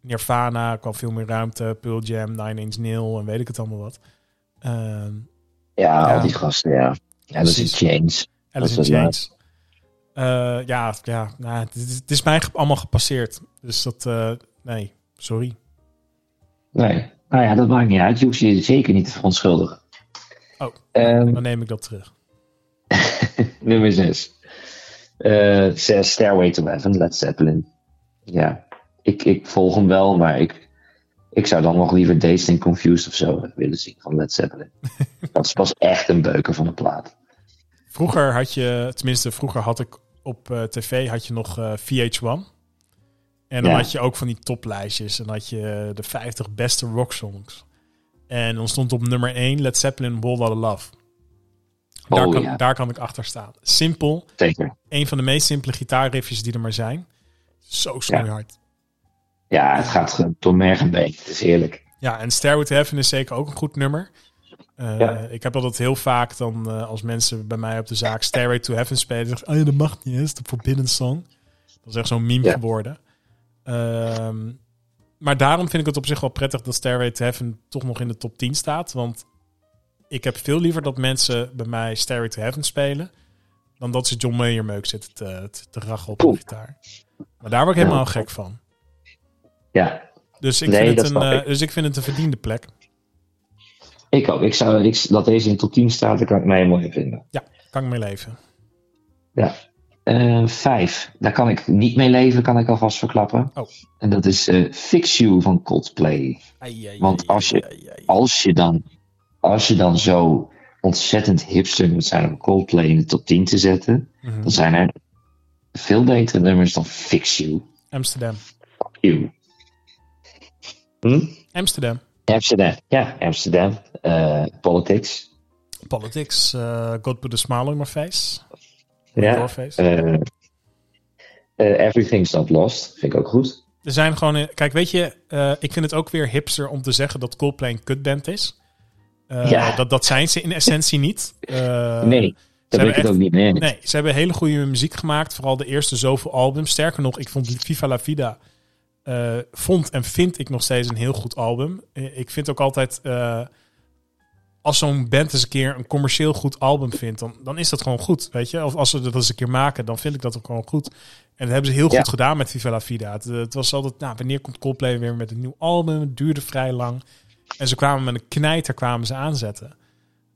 Speaker 1: Nirvana kwam veel meer ruimte, Pearl Jam, Nine Inch Nails en weet ik het allemaal wat. Ehm
Speaker 2: Ja,
Speaker 1: Ja.
Speaker 2: al die gasten, ja. Ja,
Speaker 1: Precies.
Speaker 2: een change.
Speaker 1: Alice in
Speaker 2: het
Speaker 1: Chains. Eh, ja, ja nou, het, is, het is mij allemaal gepasseerd. Dus dat, eh, nee, sorry.
Speaker 2: Nee. Nou ja, dat maakt niet uit. Je hoeft je zeker niet te verontschuldigen.
Speaker 1: Oh.
Speaker 2: Ehm,
Speaker 1: Dan neem ik dat terug.
Speaker 2: nummer 6. Eh zes, Stairway to Heaven, Led Zeppelin. Ja, ik, ik volg hem wel, maar ik, ik zou dan nog liever Dazed and Confused of zo willen zien van Led Zeppelin. dat is pas echt een beuker van de plaat.
Speaker 1: Vroeger had je, tenminste vroeger had ik op eh, tv had je nog eh, VH1. En dan
Speaker 2: Ja.
Speaker 1: had je ook van die toplijstjes. En dan had je de 50 beste rocksongs. En dan stond op nummer 1 Led Zeppelin Wall Lotta Love. Daar,
Speaker 2: Oh,
Speaker 1: kan,
Speaker 2: ja.
Speaker 1: daar kan ik achter staan. Simpel.
Speaker 2: Zeker.
Speaker 1: Een van de meest simpele gitaarriffjes die er maar zijn. Zo snoeihard.
Speaker 2: Ja, het gaat door merg en been. Het is heerlijk.
Speaker 1: Ja, en Stairway to Heaven is zeker ook een goed nummer. Eh,
Speaker 2: Ja.
Speaker 1: Ik heb altijd heel vaak dan eh, als mensen bij mij op de zaak Stairway to Heaven spelen, zeggen oh ja, dat mag niet, is de Forbidden Song. Dat is echt zo'n meme
Speaker 2: Ja.
Speaker 1: geworden. Ehm, maar daarom vind ik het op zich wel prettig dat Stairway to Heaven toch nog in de top 10 staat. Want ik heb veel liever dat mensen bij mij Stairway to Heaven spelen, dan dat ze John Mayer meuk zitten te, te, te rachen op de gitaar. Maar daar word ik helemaal gek van.
Speaker 2: Ja,
Speaker 1: Dus ik,
Speaker 2: Nee,
Speaker 1: vind, het een, eh,
Speaker 2: ik.
Speaker 1: dus ik vind het een verdiende plek.
Speaker 2: ik ook. Ik zou, ik, dat deze in top 10 staat, daar kan ik mij mooi in vinden.
Speaker 1: Ja, kan ik mee leven.
Speaker 2: Ja. Eh, vijf. Daar kan ik niet mee leven, kan ik alvast verklappen.
Speaker 1: Oh.
Speaker 2: En dat is eh, Fix You van Coldplay.
Speaker 1: Ai, ai,
Speaker 2: Want als je-
Speaker 1: ai.
Speaker 2: Als je dan, als je dan zo ontzettend hipster moet zijn om Coldplay in de top 10 te zetten,
Speaker 1: Mhm.
Speaker 2: dan zijn er veel betere nummers dan Fix You.
Speaker 1: Amsterdam.
Speaker 2: Fuck You. Hm?
Speaker 1: Amsterdam.
Speaker 2: Amsterdam. Ja, Amsterdam. Eh, politics.
Speaker 1: Politics. eh God put a smile on my face.
Speaker 2: Ja.
Speaker 1: Your face.
Speaker 2: Eh, Everything's Not Lost. Vind ik ook goed.
Speaker 1: er zijn gewoon... Kijk, weet je, ik vind het ook weer hipster om te zeggen dat Coldplay een kutband is.
Speaker 2: Ja.
Speaker 1: dat, dat zijn ze in essentie niet.
Speaker 2: Nee, ben
Speaker 1: hebben
Speaker 2: ik
Speaker 1: echt-
Speaker 2: ook niet mee eens.
Speaker 1: Nee, ze hebben hele goede muziek gemaakt. Vooral de eerste zoveel albums. Sterker nog, ik vond Viva la Vida... eh, vond en vind ik nog steeds een heel goed album. Eh, ik vind ook altijd... eh, als zo'n band eens een keer een commercieel goed album vindt... Dan, dan is dat gewoon goed, weet je. Of als ze dat eens een keer maken, dan vind ik dat ook gewoon goed. En dat hebben ze heel
Speaker 2: Ja.
Speaker 1: goed gedaan met Viva la Vida. Het, het was altijd... Nou, wanneer komt Coldplay weer met een nieuw album? Het duurde vrij lang. En ze kwamen met een knijter kwamen ze aanzetten.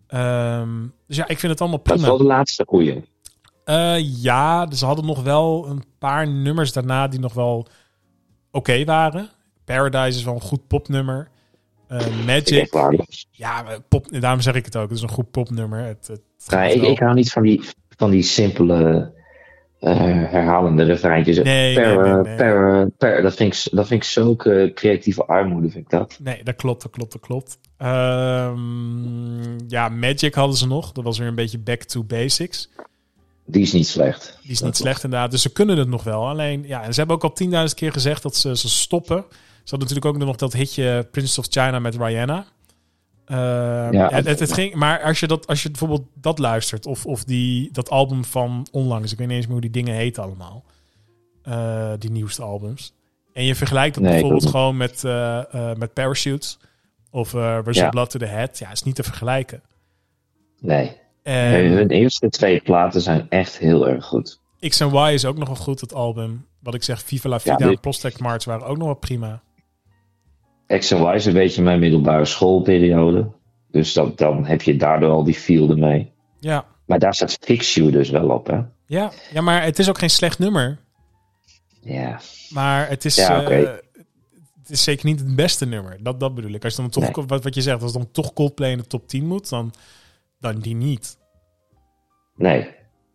Speaker 1: Ehm, dus ja, ik vind het allemaal
Speaker 2: Dat is
Speaker 1: prima.
Speaker 2: wel de laatste goeie.
Speaker 1: Eh, ja, dus ze hadden nog wel een paar nummers daarna die nog wel oké waren. Paradise is wel een goed popnummer. Eh Magic, ja, pop, daarom zeg ik het ook. Het is een goed popnummer. Het, het
Speaker 2: Ja, ik, hou niet van die, van die simpele eh, herhalende refreintjes.
Speaker 1: Nee,
Speaker 2: per,
Speaker 1: nee, nee, nee.
Speaker 2: Per, per, dat, vind ik, dat vind ik zulke creatieve armoede, vind ik dat.
Speaker 1: Nee, dat klopt, dat klopt, dat klopt. Ehm, ja, Magic hadden ze nog. Dat was weer een beetje back to basics.
Speaker 2: Die is niet slecht.
Speaker 1: Die is niet slecht inderdaad. Dus ze kunnen het nog wel. Alleen, ja, en ze hebben ook al 10.000 keer gezegd dat ze, ze stoppen. Ze hadden natuurlijk ook nog dat hitje Princess of China met Rihanna. Eh, ja, het, het, het ging, maar als je, dat, als je bijvoorbeeld dat luistert, of, of die, dat album van onlangs, ik weet niet eens meer hoe die dingen heten allemaal, Eh, die nieuwste albums. En je vergelijkt dat
Speaker 2: Nee,
Speaker 1: bijvoorbeeld gewoon met, eh, eh, met Parachutes of uh, Russian
Speaker 2: Ja.
Speaker 1: Blood to the Head. Ja, is niet te vergelijken.
Speaker 2: Nee.
Speaker 1: En
Speaker 2: Hun eerste twee platen zijn echt heel erg goed.
Speaker 1: X en Y is ook nog wel goed, het album. Wat ik zeg, Viva la Vida
Speaker 2: Ja, dit-
Speaker 1: en Prospect March waren ook nog wel prima.
Speaker 2: X en Y is een beetje mijn middelbare schoolperiode. Dus dat, dan heb je daardoor al die feel ermee.
Speaker 1: Ja.
Speaker 2: Maar daar staat Fix You dus wel op, hè?
Speaker 1: Ja, ja, maar het is ook geen slecht nummer.
Speaker 2: Ja.
Speaker 1: Maar het is,
Speaker 2: Ja,
Speaker 1: eh, het is zeker niet het beste nummer. Dat, dat bedoel ik. Als je dan toch,
Speaker 2: Nee.
Speaker 1: wat, wat je zegt, als dan toch Coldplay in de top 10 moet, dan, dan die niet.
Speaker 2: Nee.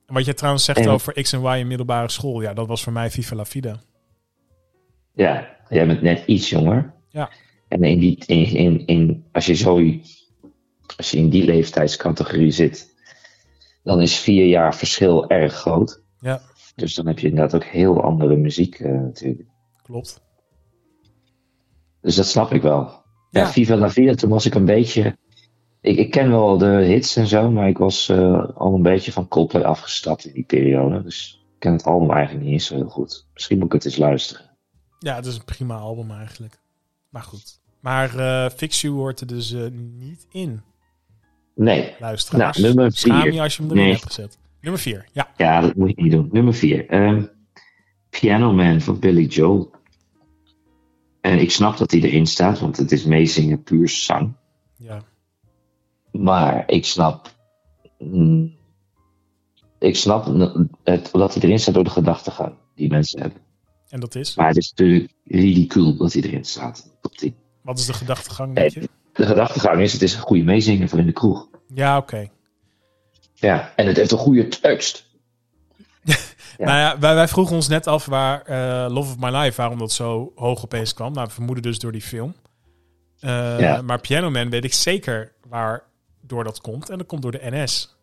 Speaker 1: En wat jij trouwens zegt
Speaker 2: En-
Speaker 1: over X en Y in middelbare school, ja, dat was voor mij Viva la Vida.
Speaker 2: Ja, jij bent net iets jonger.
Speaker 1: Ja.
Speaker 2: En in die, in, in, in, als, je zo, als je in die leeftijdscategorie zit, dan is vier jaar verschil erg groot.
Speaker 1: Ja,
Speaker 2: Dus dan heb je inderdaad ook heel andere muziek eh, natuurlijk.
Speaker 1: klopt.
Speaker 2: Dus dat snap ik wel. Ja,
Speaker 1: Ja.
Speaker 2: Viva la Vida, toen was ik een beetje... Ik, ik ken wel de hits en zo, maar ik was eh, al een beetje van Coldplay afgestapt in die periode. Dus ik ken het album eigenlijk niet eens zo heel goed. Misschien moet ik het eens luisteren.
Speaker 1: Ja, het is een prima album eigenlijk. Maar goed. Maar eh Fix You hoort er dus eh, niet in,
Speaker 2: Nee,
Speaker 1: luisteraars.
Speaker 2: Nou, nummer
Speaker 1: Schaam
Speaker 2: vier.
Speaker 1: je als je hem erin
Speaker 2: Nee.
Speaker 1: hebt gezet. Nummer 4, ja.
Speaker 2: ja, dat moet je niet doen. Nummer vier. ehm, Piano Man van Billy Joel. En ik snap dat hij erin staat, want het is meezingen puur zang.
Speaker 1: ja.
Speaker 2: Maar ik snap. mm, ik snap het, dat hij erin staat door de gedachtegang die mensen hebben.
Speaker 1: En dat is?
Speaker 2: Maar het is natuurlijk ridicuul dat hij erin staat. Op 10.
Speaker 1: Wat is de gedachtegang, denk je?
Speaker 2: De gedachtegang is: het is een goede meezinger voor in de kroeg.
Speaker 1: Ja, oké.
Speaker 2: Ja, en het heeft een goede tekst. Ja.
Speaker 1: Nou ja, wij, wij vroegen ons net af waar eh, Love of My Life, waarom dat zo hoog opeens kwam. Nou, we vermoeden dus door die film. Eh,
Speaker 2: Ja.
Speaker 1: Maar Piano Man weet ik zeker waardoor dat komt. En dat komt door de NS.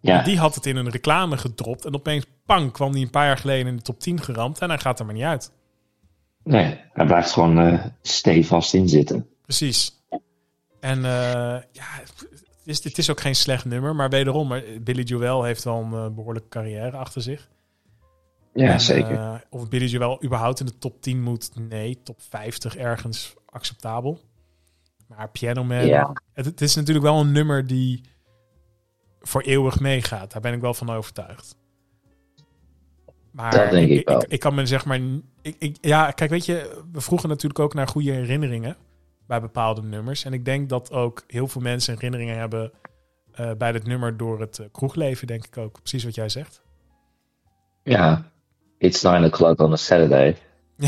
Speaker 2: Ja,
Speaker 1: Die had het in een reclame gedropt. En opeens, pang, kwam die een paar jaar geleden in de top 10 geramd. En hij gaat er maar niet uit.
Speaker 2: nee, hij blijft gewoon eh stevast in zitten.
Speaker 1: Precies. En eh, ja, het is, het is ook geen slecht nummer. Maar wederom, eh, Billy Joel heeft wel een eh, behoorlijke carrière achter zich.
Speaker 2: Ja,
Speaker 1: En,
Speaker 2: zeker.
Speaker 1: of Billy Joel überhaupt in de top 10 moet, nee. Top 50 ergens acceptabel. Maar Piano Man,
Speaker 2: Ja.
Speaker 1: het, het is natuurlijk wel een nummer die voor eeuwig meegaat. Daar ben ik wel van overtuigd. Maar
Speaker 2: Dat denk ik wel.
Speaker 1: Ik, ik kan me zeg maar... Ik, ik, ja, kijk, weet je, we vroegen natuurlijk ook naar goede herinneringen bij bepaalde nummers. En ik denk dat ook heel veel mensen herinneringen hebben eh, bij dit nummer door het eh, kroegleven, denk ik ook. Precies wat jij zegt.
Speaker 2: Ja, it's nine o'clock on a Saturday.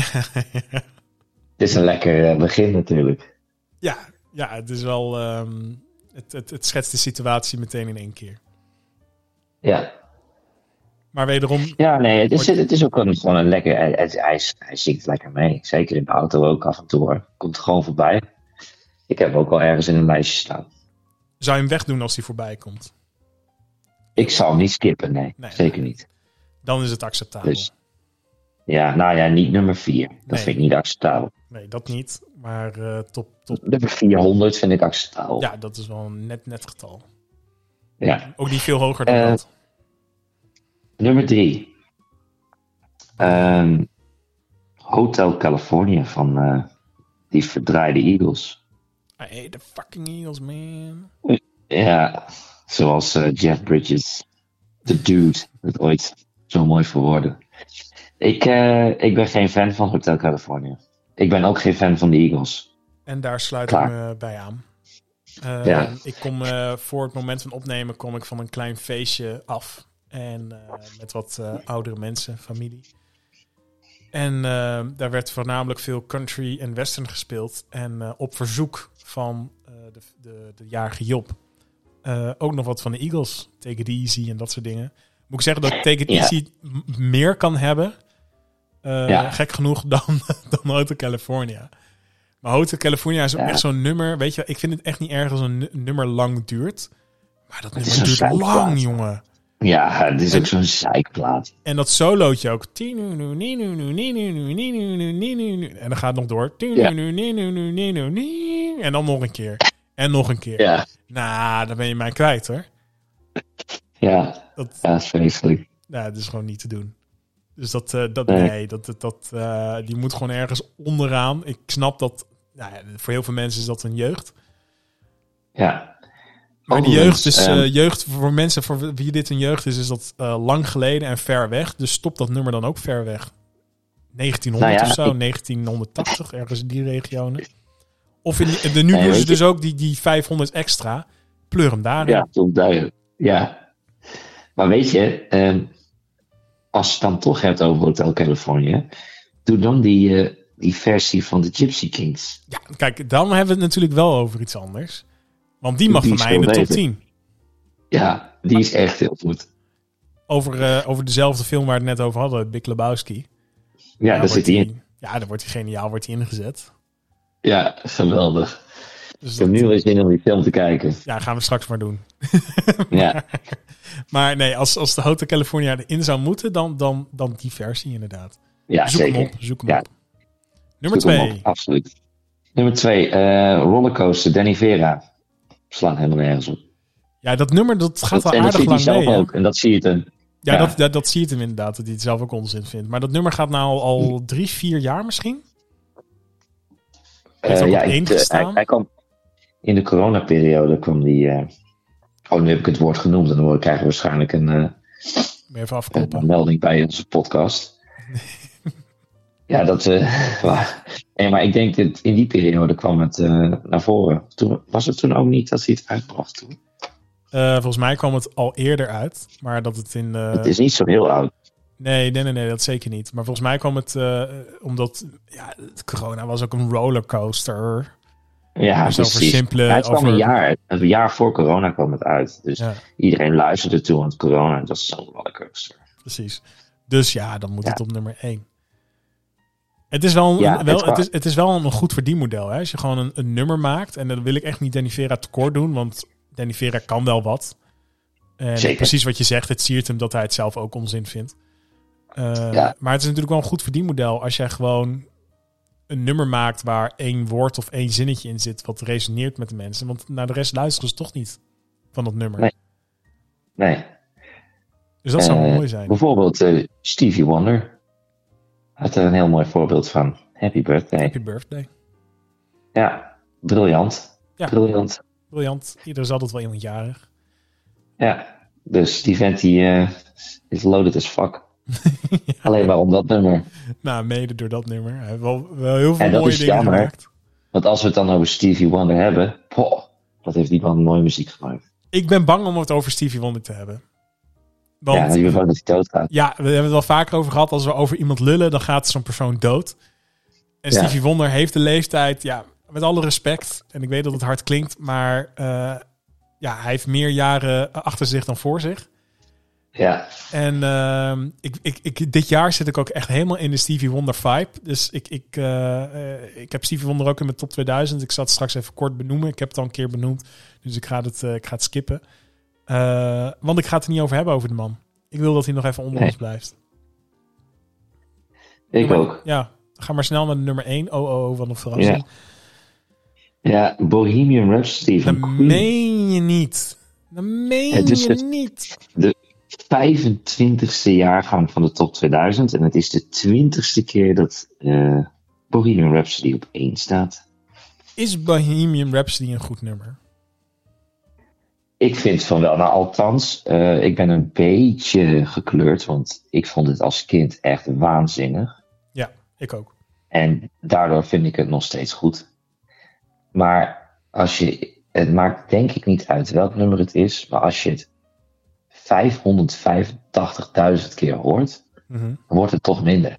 Speaker 2: Het is een lekker eh, begin natuurlijk.
Speaker 1: Ja, ja het is wel. ehm, het, het, het schetst de situatie meteen in één keer.
Speaker 2: Ja,
Speaker 1: Maar wederom,
Speaker 2: ja nee, het is, het is ook een, gewoon een lekker... Hij, hij, hij, zingt lekker mee. Zeker in de auto ook af en toe hoor. Komt gewoon voorbij. Ik heb hem ook al ergens in een lijstje staan.
Speaker 1: zou je hem wegdoen als hij voorbij komt?
Speaker 2: Ik zal hem niet skippen, nee.
Speaker 1: Nee.
Speaker 2: Zeker niet.
Speaker 1: Dan is het acceptabel.
Speaker 2: Dus- Ja, nou ja, niet nummer 4. Dat
Speaker 1: Nee.
Speaker 2: vind ik niet acceptabel.
Speaker 1: Nee, dat niet. Maar eh, top, top.
Speaker 2: Nummer 400 vind ik acceptabel.
Speaker 1: Ja, dat is wel een net, net getal.
Speaker 2: Ja.
Speaker 1: Ook niet veel hoger dan
Speaker 2: Eh,
Speaker 1: dat.
Speaker 2: Nummer 3. Hotel California van eh, die verdraaide Eagles.
Speaker 1: I hate the fucking Eagles, man.
Speaker 2: Ja, zoals Jeff Bridges, de dude, het ooit zo mooi verwoordde. Ik, eh, ik ben geen fan van Hotel California. Ik ben ook geen fan van de Eagles.
Speaker 1: En daar sluit
Speaker 2: Klaar.
Speaker 1: ik me bij aan. Eh,
Speaker 2: Ja.
Speaker 1: Ik kom eh, voor het moment van opnemen kom ik van een klein feestje af. En eh, met wat oudere mensen, familie. En eh, daar werd voornamelijk veel country en western gespeeld. En op verzoek van de, de, de jarige Job. ook nog wat van de Eagles. Take it easy en dat soort dingen. Moet ik zeggen dat Take it easy meer kan hebben. Eh,
Speaker 2: Ja.
Speaker 1: Gek genoeg dan, dan Hotel California. Maar Hotel California is ook
Speaker 2: Ja.
Speaker 1: echt zo'n nummer. Weet je, ik vind het echt niet erg als een nu- nummer lang duurt. Maar dat
Speaker 2: Het
Speaker 1: nummer duurt lang, jongen.
Speaker 2: Ja, het is ook zo'n zeikplaat.
Speaker 1: En dat solootje ook. En dan gaat het nog door. En dan nog een keer. En nog een keer.
Speaker 2: Ja,
Speaker 1: Nou, dan ben je mij kwijt hoor.
Speaker 2: ja,
Speaker 1: Dat,
Speaker 2: ja, vreselijk.
Speaker 1: nou, dat is gewoon niet te doen. Dus dat, eh, dat
Speaker 2: Nee.
Speaker 1: nee, dat, dat, dat, eh, die moet gewoon ergens onderaan. Ik snap dat, nou ja, voor heel veel mensen is dat een jeugd.
Speaker 2: Ja.
Speaker 1: Maar die jeugd is,
Speaker 2: ehm,
Speaker 1: eh, jeugd voor mensen voor wie dit een jeugd is, is dat lang geleden en ver weg. Dus stop dat nummer dan ook ver weg. 1900
Speaker 2: Nou ja,
Speaker 1: of zo,
Speaker 2: ik-
Speaker 1: 1980, ergens in die regionen. Of in die- de, nu
Speaker 2: Nee,
Speaker 1: doen ze
Speaker 2: weet je-
Speaker 1: dus ook die, die 500 extra. Pleur hem daarin.
Speaker 2: Ja, duidelijk. Ja. Maar weet je, ehm, als je het dan toch hebt over Hotel California, doe dan die, eh, die versie van de Gypsy Kings.
Speaker 1: Ja, kijk, dan hebben we het natuurlijk wel over iets anders. Want die mag
Speaker 2: Die
Speaker 1: van mij in de top
Speaker 2: veel
Speaker 1: 10.
Speaker 2: Ja, die is echt heel goed.
Speaker 1: Over, eh, over dezelfde film waar we het net over hadden, Big Lebowski.
Speaker 2: Ja,
Speaker 1: Daar
Speaker 2: zit hij in.
Speaker 1: Ja, daar wordt hij geniaal wordt hij ingezet.
Speaker 2: Ja, geweldig.
Speaker 1: Dus
Speaker 2: Ik heb nu wel zin om die film te kijken.
Speaker 1: ja, gaan we straks maar doen.
Speaker 2: Ja,
Speaker 1: Maar nee, als, als de Hotel California erin zou moeten, dan, dan, dan die versie inderdaad.
Speaker 2: ja
Speaker 1: zoek
Speaker 2: zeker.
Speaker 1: hem op, zoek hem
Speaker 2: Ja.
Speaker 1: op. Nummer
Speaker 2: Zoek hem
Speaker 1: twee.
Speaker 2: op, absoluut. Nummer twee, eh, Rollercoaster, Danny Vera. Slaan helemaal nergens op.
Speaker 1: Ja, dat nummer dat gaat wel aardig lang
Speaker 2: zelf
Speaker 1: mee. hè?
Speaker 2: ook. En dat zie je dan.
Speaker 1: Ja,
Speaker 2: Ja.
Speaker 1: Dat, dat, dat zie je hem inderdaad, dat hij het zelf ook onzin vindt. Maar dat nummer gaat nou al drie, vier jaar misschien? Heeft
Speaker 2: Eh, ja,
Speaker 1: op één
Speaker 2: ik, eh,
Speaker 1: gestaan?
Speaker 2: hij, hij kwam in de coronaperiode kwam die. eh, oh, nu heb ik het woord genoemd en dan krijgen we waarschijnlijk een,
Speaker 1: je even
Speaker 2: een melding bij onze podcast. ja, dat. eh, maar, nee, maar ik denk dat in die periode kwam het naar voren. Toen, was het toen ook niet dat hij het uitbracht toen?
Speaker 1: Volgens mij kwam het al eerder uit, maar dat het in...
Speaker 2: het is niet zo heel oud.
Speaker 1: Nee, nee, nee, nee, dat zeker niet. Maar volgens mij kwam het omdat ja, corona was ook een rollercoaster.
Speaker 2: Ja,
Speaker 1: Dus over
Speaker 2: precies.
Speaker 1: simpele-
Speaker 2: Ja, het kwam
Speaker 1: over-
Speaker 2: een jaar, een jaar voor corona kwam het uit. Dus
Speaker 1: Ja,
Speaker 2: iedereen luisterde toen aan het corona. Dat is zo'n rollercoaster.
Speaker 1: precies. Dus ja, dan moet
Speaker 2: Ja.
Speaker 1: het op nummer 1. Het is wel, een, wel,
Speaker 2: het
Speaker 1: is, het is wel een goed verdienmodel. Hè? Als je gewoon een, een nummer maakt, en dan wil ik echt niet Danny Vera tekort doen, want Danny Vera kan wel wat. En
Speaker 2: Zeker.
Speaker 1: precies wat je zegt, het siert hem dat hij het zelf ook onzin vindt. Eh. Maar het is natuurlijk wel een goed verdienmodel als jij gewoon een nummer maakt waar één woord of één zinnetje in zit wat resoneert met de mensen. Want naar de rest luisteren ze toch niet van dat nummer.
Speaker 2: Nee. Nee.
Speaker 1: Dus dat zou
Speaker 2: Eh,
Speaker 1: mooi zijn.
Speaker 2: Bijvoorbeeld eh, Stevie Wonder. Had er een heel mooi voorbeeld van. Happy birthday.
Speaker 1: Happy birthday.
Speaker 2: Ja, briljant.
Speaker 1: Ja.
Speaker 2: Briljant.
Speaker 1: Briljant. Ieder is altijd wel iemand jarig.
Speaker 2: Ja, dus die vent die eh, is loaded as fuck. Alleen maar om dat nummer.
Speaker 1: Nou, mede door dat nummer. Hij heeft wel, wel heel veel
Speaker 2: En
Speaker 1: mooie
Speaker 2: is
Speaker 1: dingen
Speaker 2: jammer.
Speaker 1: gemaakt.
Speaker 2: Want als we het dan over Stevie Wonder hebben. Poh, wat heeft die man mooie muziek gemaakt.
Speaker 1: Ik ben bang om het over Stevie Wonder te hebben. Want
Speaker 2: ja, je bent bang dat hij doodgaat.
Speaker 1: Ja, we hebben het wel vaker over gehad. Als we over iemand lullen, dan gaat zo'n persoon dood. En
Speaker 2: Ja.
Speaker 1: Stevie Wonder heeft de leeftijd, ja, met alle respect. En ik weet dat het hard klinkt, maar eh, ja, hij heeft meer jaren achter zich dan voor zich.
Speaker 2: Ja,
Speaker 1: En ehm, ik, ik, ik, dit jaar zit ik ook echt helemaal in de Stevie Wonder vibe. Dus ik, ik, eh, eh, ik heb Stevie Wonder ook in mijn top 2000. Ik zal het straks even kort benoemen. Ik heb het al een keer benoemd. Dus ik ga het, eh, ik ga het skippen. Want ik ga het er niet over hebben over de man. Ik wil dat hij nog even onder
Speaker 2: Nee.
Speaker 1: ons blijft.
Speaker 2: Ik ook.
Speaker 1: Ja, ga maar snel naar de nummer 1. Oh, oh, oh, wat een verrassing.
Speaker 2: Ja, Bohemian Rhapsody van
Speaker 1: Dat meen je niet. Dat meen je niet.
Speaker 2: 25e jaargang van de top 2000. En het is de 20ste keer dat eh, Bohemian Rhapsody op 1 staat.
Speaker 1: Is Bohemian Rhapsody een goed nummer?
Speaker 2: Ik vind van wel. Nou, althans, eh, ik ben een beetje gekleurd. Want ik vond het als kind echt waanzinnig.
Speaker 1: Ja, ik ook.
Speaker 2: En daardoor vind ik het nog steeds goed. Maar als je, het maakt denk ik niet uit welk nummer het is. Maar als je het 585.000 keer hoort,
Speaker 1: Mhm.
Speaker 2: dan wordt het toch minder.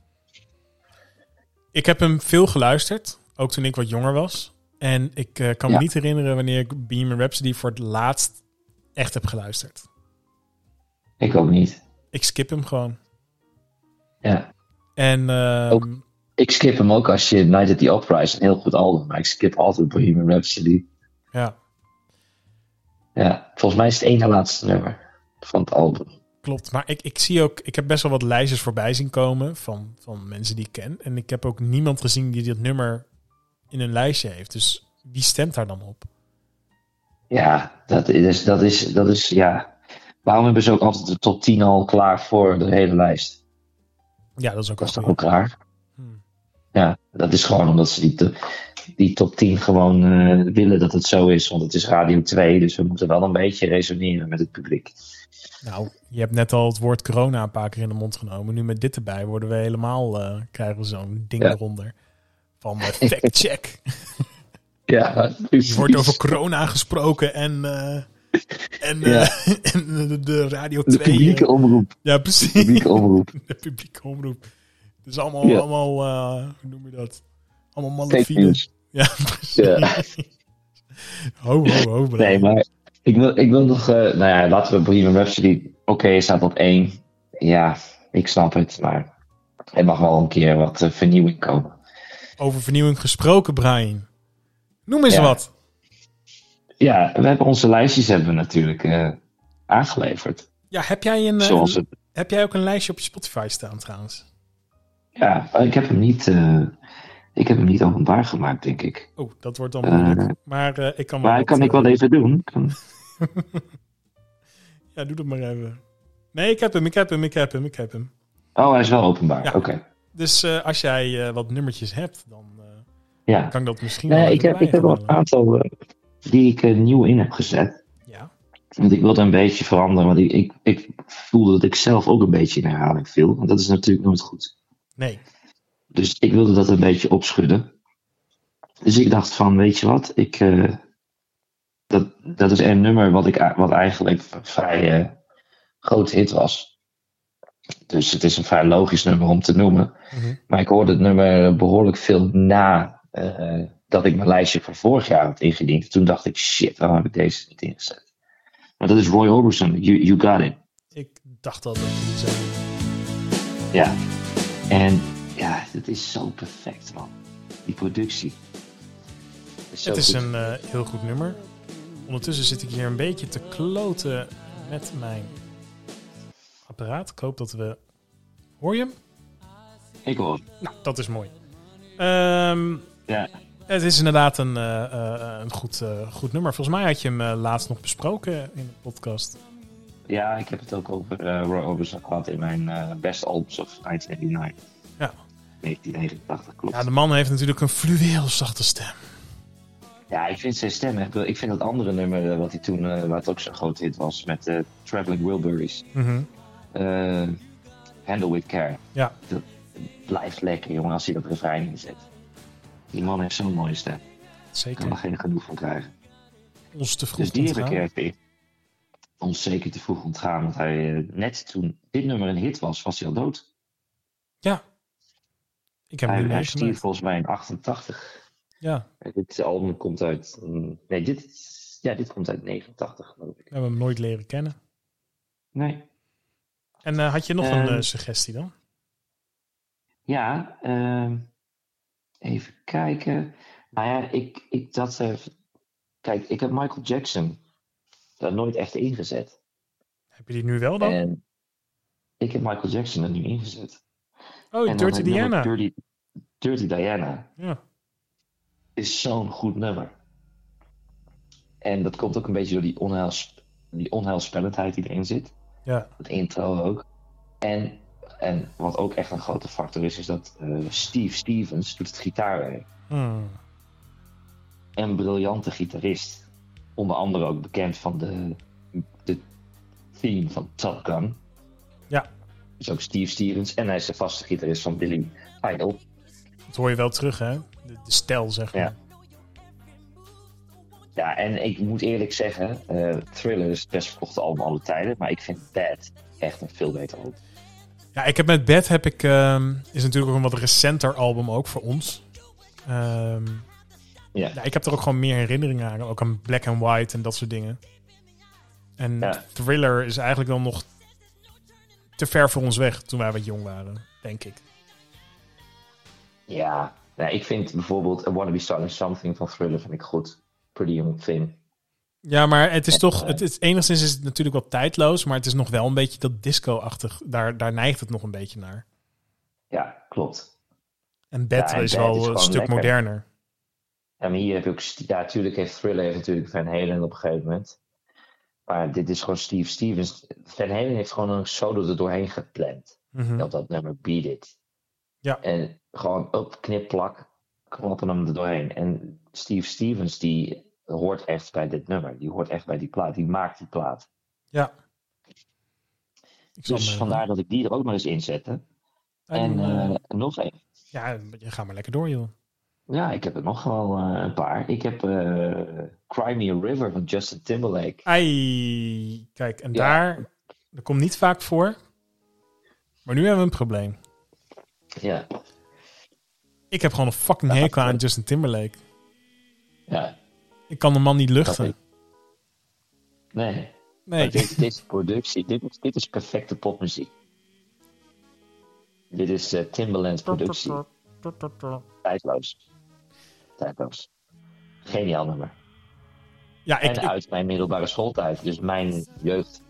Speaker 1: Ik heb hem veel geluisterd, ook toen ik wat jonger was. En ik eh, kan me niet herinneren wanneer ik Bohemian Rhapsody voor het laatst echt heb geluisterd.
Speaker 2: Ik ook niet.
Speaker 1: Ik skip hem gewoon.
Speaker 2: Ja.
Speaker 1: En ehm,
Speaker 2: Ook. Ik skip hem ook als je Night at the Opera is een heel goed album. Maar ik skip altijd Bohemian Rhapsody.
Speaker 1: ja,
Speaker 2: Ja, volgens mij is het één laatste nummer van het album.
Speaker 1: klopt. Maar ik, ik zie ook, ik heb best wel wat lijstjes voorbij zien komen van, van mensen die ik ken. En ik heb ook niemand gezien die dit nummer in een lijstje heeft. Dus wie stemt daar dan op?
Speaker 2: Ja, dat is, dat is, dat is, ja. Waarom hebben ze ook altijd de top 10 al klaar voor de hele lijst?
Speaker 1: Ja, dat is ook
Speaker 2: Dat is ook raar?
Speaker 1: Hmm.
Speaker 2: Ja, dat is gewoon omdat ze die, te- die top 10 gewoon eh, willen dat het zo is. Want het is Radio 2, dus we moeten wel een beetje resoneren met het publiek.
Speaker 1: Nou, je hebt net al het woord corona een paar keer in de mond genomen. Nu met dit erbij worden we helemaal, eh, krijgen we zo'n ding
Speaker 2: Ja.
Speaker 1: eronder. Van eh, fact check.
Speaker 2: Ja,
Speaker 1: Je wordt over corona gesproken en, en, de, de Radio
Speaker 2: De
Speaker 1: 2.
Speaker 2: publieke
Speaker 1: eh,
Speaker 2: omroep.
Speaker 1: ja,
Speaker 2: De
Speaker 1: precies.
Speaker 2: publieke omroep.
Speaker 1: De publieke omroep. Het is allemaal,
Speaker 2: Ja.
Speaker 1: allemaal hoe noem je dat? Allemaal malafide. Ja, precies.
Speaker 2: Ja.
Speaker 1: Ho, ho, ho.
Speaker 2: Nee, maar ik wil, ik wil nog, eh, nou ja, laten we Bohemian Rhapsody, oké, staat op één. Ja, ik snap het, maar er mag wel een keer wat eh, vernieuwing komen.
Speaker 1: Over vernieuwing gesproken, Brian. Noem eens
Speaker 2: Ja.
Speaker 1: wat.
Speaker 2: Ja, we hebben onze lijstjes hebben we natuurlijk eh, aangeleverd.
Speaker 1: Ja, heb jij, een,
Speaker 2: Zoals
Speaker 1: een-
Speaker 2: het,
Speaker 1: heb jij ook een lijstje op je Spotify staan trouwens?
Speaker 2: ja, ik heb hem niet, ik heb hem niet openbaar gemaakt, denk ik.
Speaker 1: Oh, dat wordt dan
Speaker 2: Eh,
Speaker 1: moeilijk. maar eh, ik kan
Speaker 2: Maar
Speaker 1: wat,
Speaker 2: kan ik
Speaker 1: eh,
Speaker 2: wel even doen.
Speaker 1: Ja, doe dat maar even. Nee, ik heb hem, ik heb hem, ik heb hem, ik heb hem.
Speaker 2: Oh, hij is wel openbaar.
Speaker 1: Ja.
Speaker 2: Oké.
Speaker 1: Dus eh, als jij eh, wat nummertjes hebt, dan eh,
Speaker 2: Ja.
Speaker 1: kan ik dat misschien
Speaker 2: Nee,
Speaker 1: wel
Speaker 2: ik heb, ik heb wel een aantal eh, die ik eh, nieuw in heb gezet.
Speaker 1: Ja,
Speaker 2: Want ik wilde een beetje veranderen. Want ik, ik, ik voelde dat ik zelf ook een beetje in herhaling viel. Want dat is natuurlijk nooit goed.
Speaker 1: nee.
Speaker 2: Dus ik wilde dat een beetje opschudden. Dus ik dacht van, weet je wat, ik, eh, dat, dat is een nummer wat, ik, wat eigenlijk een vrij eh, groot hit was. Dus het is een vrij logisch nummer om te noemen.
Speaker 1: Mhm.
Speaker 2: Maar ik hoorde het nummer behoorlijk veel na eh, dat ik mijn lijstje van vorig jaar had ingediend. Toen dacht ik, shit, waarom heb ik deze niet ingezet? Maar dat is Roy Orbison, You, you Got It.
Speaker 1: Ik dacht al dat je zou doen.
Speaker 2: Ja. En ja, het is zo perfect, man. Die productie. Is
Speaker 1: Het is
Speaker 2: goed.
Speaker 1: een eh, heel goed nummer. Ondertussen zit ik hier een beetje te kloten met mijn apparaat. Ik hoop dat we... Hoor je hem?
Speaker 2: Ik hoor.
Speaker 1: Nou, dat is mooi. Ehm,
Speaker 2: Ja.
Speaker 1: het is inderdaad een, eh, eh, een goed, goed nummer. Volgens mij had je hem laatst nog besproken in de podcast.
Speaker 2: ja, ik heb het ook over Roy Orbison gehad in mijn Best Albums of 1989.
Speaker 1: Ja.
Speaker 2: 1989, klopt.
Speaker 1: Ja, de man heeft natuurlijk een fluweel zachte stem.
Speaker 2: Ja, ik vind zijn stem echt wel- Ik vind dat andere nummer eh, wat hij toen, waar het ook zo'n groot hit was, met eh, Traveling Wilburys. Eh, Handle with Care.
Speaker 1: Ja.
Speaker 2: Dat blijft lekker, jongen, als hij dat refrein inzet. Die man heeft zo'n mooie stem. Ik
Speaker 1: Zeker.
Speaker 2: kan er geen genoeg van krijgen.
Speaker 1: Ons te vroeg
Speaker 2: Dus die heb ik
Speaker 1: ontgaan.
Speaker 2: even ons zeker te vroeg ontgaan. Want hij, net toen dit nummer een hit was, was hij al dood.
Speaker 1: Ja. Ik heb
Speaker 2: Hij, hij stierf volgens mij in 88.
Speaker 1: Ja,
Speaker 2: En Dit album komt uit... mm, nee, dit, ja, dit komt uit 89, geloof ik.
Speaker 1: we hebben hem nooit leren kennen.
Speaker 2: Nee.
Speaker 1: En eh, had je nog
Speaker 2: Ehm,
Speaker 1: een eh, suggestie dan?
Speaker 2: Ja, ehm, even kijken. Nou ja, ik, ik dat. eh, kijk, ik heb Michael Jackson daar nooit echt ingezet.
Speaker 1: Heb je die nu wel dan?
Speaker 2: En ik heb Michael Jackson er nu ingezet.
Speaker 1: Oh,
Speaker 2: En
Speaker 1: Dirty Diana.
Speaker 2: Dirty, Dirty Diana
Speaker 1: Ja.
Speaker 2: is zo'n goed nummer. En dat komt ook een beetje door die, onheils, die onheilspellendheid die erin zit.
Speaker 1: ja.
Speaker 2: Het intro ook. En, en wat ook echt een grote factor is, is dat eh, Steve Stevens doet het gitaarwerk.
Speaker 1: Hmm.
Speaker 2: Een briljante gitarist. Onder andere ook bekend van de, de theme van Top Gun.
Speaker 1: Ja.
Speaker 2: Dus ook Steve Stevens. En hij is de vaste gitarist van Billy Idol.
Speaker 1: Dat hoor je wel terug, hè? De, de stijl, zeg maar.
Speaker 2: Ja. Ja, en ik moet eerlijk zeggen, eh, Thriller is het best verkochte album alle tijden. Maar ik vind Bad echt een veel beter album.
Speaker 1: Ja, ik heb met Bad heb ik ehm, is natuurlijk ook een wat recenter album ook voor ons. Ehm,
Speaker 2: Ja.
Speaker 1: ja, ik heb er ook gewoon meer herinneringen aan, ook aan Black and White en dat soort dingen. En
Speaker 2: Ja.
Speaker 1: Thriller is eigenlijk dan nog te ver voor ons weg toen wij wat jong waren, denk ik.
Speaker 2: Ja, nou, ik vind bijvoorbeeld I Wanna Be Starting Something van Thriller vind ik goed. Pretty Young Thing.
Speaker 1: Ja, maar het is
Speaker 2: En,
Speaker 1: toch,
Speaker 2: eh,
Speaker 1: het is enigszins is het natuurlijk wel tijdloos, maar het is nog wel een beetje dat disco-achtig. Daar, daar neigt het nog een beetje naar.
Speaker 2: Ja, klopt.
Speaker 1: En
Speaker 2: Ja, en
Speaker 1: is wel
Speaker 2: is
Speaker 1: een stuk
Speaker 2: lekker.
Speaker 1: moderner.
Speaker 2: Ja, maar hier heb je ook... Ja, natuurlijk heeft Thriller heeft natuurlijk Van Halen op een gegeven moment. Maar dit is gewoon Steve Stevens. Van Halen heeft gewoon een solo er doorheen gepland.
Speaker 1: Mhm.
Speaker 2: Op dat nummer Beat It.
Speaker 1: Ja.
Speaker 2: En gewoon op knip, plak, knoppen hem er doorheen. En Steve Stevens, die hoort echt bij dit nummer. Die hoort echt bij die plaat. Die maakt die plaat.
Speaker 1: Ja. Ik
Speaker 2: Dus vandaar dat ik die er ook nog eens in zette. En
Speaker 1: eh,
Speaker 2: eh, nog één.
Speaker 1: ja, je gaat maar lekker door, joh.
Speaker 2: Ja, ik heb er nog wel eh, een paar. Ik heb eh Cry Me a River van Justin Timberlake.
Speaker 1: Ai, kijk, en
Speaker 2: Ja.
Speaker 1: daar, dat komt niet vaak voor. Maar nu hebben we een probleem.
Speaker 2: Ja,
Speaker 1: Ik heb gewoon een fucking hekel aan Justin Timberlake.
Speaker 2: ja.
Speaker 1: Ik kan de man niet luchten.
Speaker 2: ik. Nee.
Speaker 1: Nee.
Speaker 2: Dit, deze productie, dit, is- dit is perfecte popmuziek. Dit is eh, Timbaland's productie. Tijdloos. Tijdloos. Geniaal nummer.
Speaker 1: Ja, ik,
Speaker 2: en
Speaker 1: ik,
Speaker 2: uit mijn middelbare schooltijd. Dus mijn jeugd.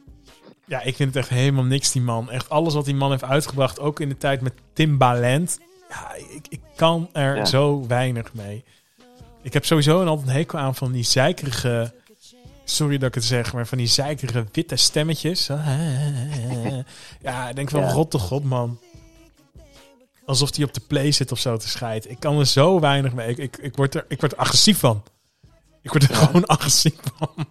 Speaker 1: ja, ik vind het echt helemaal niks, die man. Echt alles wat die man heeft uitgebracht, ook in de tijd met Timbaland. Ja, ik, ik kan er
Speaker 2: Ja.
Speaker 1: zo weinig mee. Ik heb sowieso een altijd een hekel aan van die zeikerige... Sorry dat ik het zeg, maar van die zeikerige witte stemmetjes. Ja, ik denk van,
Speaker 2: Ja.
Speaker 1: god de god, man. Alsof die op de play zit of zo te scheiden. Ik kan er zo weinig mee. Ik, ik, ik, word, er, ik word er agressief van. Ik word er
Speaker 2: Ja.
Speaker 1: gewoon agressief van.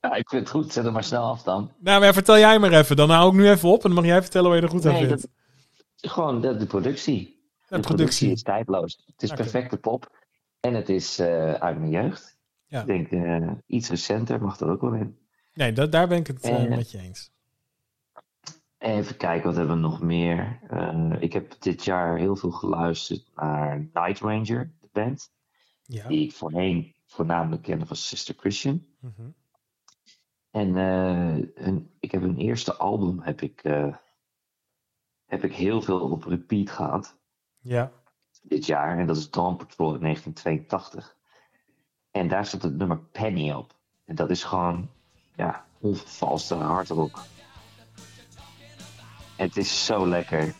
Speaker 2: Ja, ik vind het goed. Zet hem maar snel af dan.
Speaker 1: Nou, maar vertel jij maar even. Dan hou ik nu even op en dan mag jij vertellen waar je er goed aan
Speaker 2: Nee,
Speaker 1: vindt.
Speaker 2: dat, gewoon de, de productie.
Speaker 1: De
Speaker 2: de productie
Speaker 1: productie.
Speaker 2: is tijdloos. Het is perfecte pop. En het is eh, uit mijn jeugd.
Speaker 1: Ja.
Speaker 2: Ik denk eh, iets recenter mag er ook wel in.
Speaker 1: Nee, da- daar ben ik het Eh. met je eens.
Speaker 2: Even kijken, wat hebben we nog meer? Eh, ik heb dit jaar heel veel geluisterd naar Night Ranger, de band.
Speaker 1: Ja.
Speaker 2: Die ik voorheen voornamelijk kende van Sister Christian.
Speaker 1: Mhm.
Speaker 2: En eh, hun, ik heb hun eerste album heb ik, eh, heb ik heel veel op repeat gehad
Speaker 1: Ja.
Speaker 2: dit jaar. En dat is Dawn Patrol in 1982. En daar staat het nummer Penny op. En dat is gewoon, ja, onvervalste hardrock. Het is zo lekker.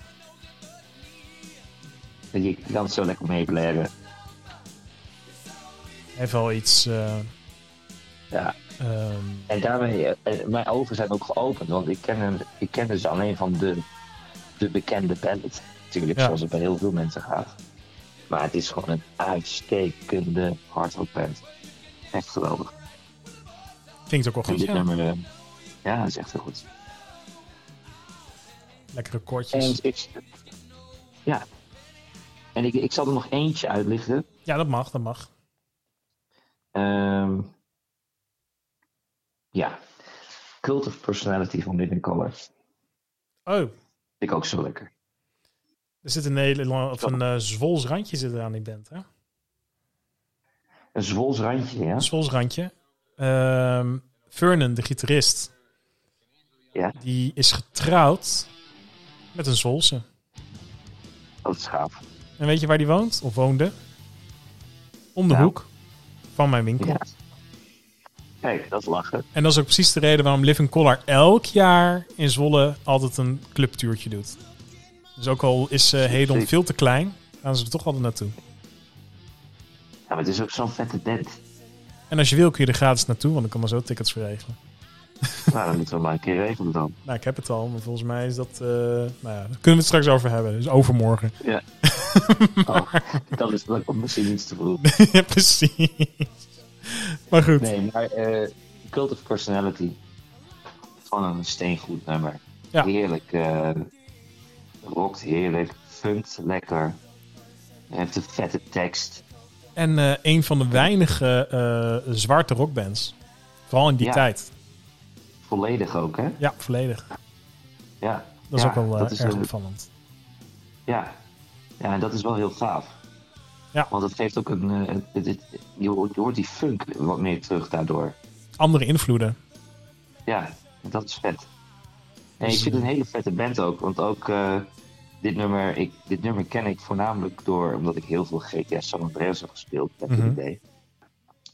Speaker 2: Je kan het zo lekker meeblaren.
Speaker 1: Heeft wel iets. eh,
Speaker 2: Ja.
Speaker 1: ehm,
Speaker 2: En daarmee, eh, mijn ogen zijn ook geopend, want ik ken, ik kende ze alleen van de, de bekende band. Natuurlijk,
Speaker 1: Ja.
Speaker 2: zoals het bij heel veel mensen gaat. Maar het is gewoon een uitstekende hardrockband. Echt geweldig.
Speaker 1: klinkt ook wel
Speaker 2: En
Speaker 1: goed.
Speaker 2: dit
Speaker 1: Ja.
Speaker 2: nummer, eh, ja, dat is echt heel goed.
Speaker 1: Lekkere
Speaker 2: En
Speaker 1: koortjes.
Speaker 2: ik, ja. En ik, ik zal er nog eentje uitlichten.
Speaker 1: Ja, dat mag, dat mag.
Speaker 2: Ehm, ja. Cult of Personality van Living Color.
Speaker 1: Oh,
Speaker 2: Vind ik ook zo lekker.
Speaker 1: er zit een hele lang- of een eh Zwols randje zit er aan die band, hè?
Speaker 2: Een Zwols randje, ja.
Speaker 1: Een Zwols randje. Ehm Vernon, de gitarist,
Speaker 2: Ja,
Speaker 1: die is getrouwd met een Zwolse.
Speaker 2: dat is gaaf.
Speaker 1: En weet je waar die woont? Of woonde? Om de
Speaker 2: Nou.
Speaker 1: hoek van mijn winkel.
Speaker 2: Ja. Kijk, dat is lachen.
Speaker 1: En dat is ook precies de reden waarom Living Color elk jaar in Zwolle altijd een clubtuurtje doet. Dus ook al is eh Hedon veel te klein, gaan ze er toch altijd naartoe.
Speaker 2: Ja, maar het is ook zo'n vette band.
Speaker 1: En als je wil kun je er gratis naartoe, want ik kan maar zo tickets voor regelen.
Speaker 2: Nou, dan moeten we maar een keer regelen dan.
Speaker 1: Nou, ik heb het al, maar volgens mij is dat... eh, nou ja, daar kunnen we het straks over hebben. Dus overmorgen.
Speaker 2: Ja. Oh, dat is komt misschien iets te vroeg.
Speaker 1: ja, precies. Maar goed.
Speaker 2: Nee, maar eh Cult of Personality. Gewoon een steengoed nummer.
Speaker 1: Ja.
Speaker 2: Heerlijk. rockt heerlijk. Funkt lekker. Heeft een vette tekst.
Speaker 1: En een van de weinige zwarte rockbands. Vooral in die
Speaker 2: Ja.
Speaker 1: tijd.
Speaker 2: Volledig ook, hè?
Speaker 1: Ja, volledig.
Speaker 2: Ja.
Speaker 1: Dat is
Speaker 2: Ja,
Speaker 1: ook wel eh,
Speaker 2: dat is
Speaker 1: erg opvallend.
Speaker 2: Ja. Ja, en dat is wel heel gaaf.
Speaker 1: Ja.
Speaker 2: Want het geeft ook een... eh, het- het- je, hoort, die funk wat meer terug daardoor.
Speaker 1: Andere invloeden.
Speaker 2: Ja, dat is vet. En
Speaker 1: Dus,
Speaker 2: ik vind
Speaker 1: eh,
Speaker 2: het een hele vette band ook. Want ook dit, nummer, ik, dit nummer ken ik voornamelijk door... omdat ik heel veel GTA San Andreas heb gespeeld. The
Speaker 1: Mhm.
Speaker 2: day.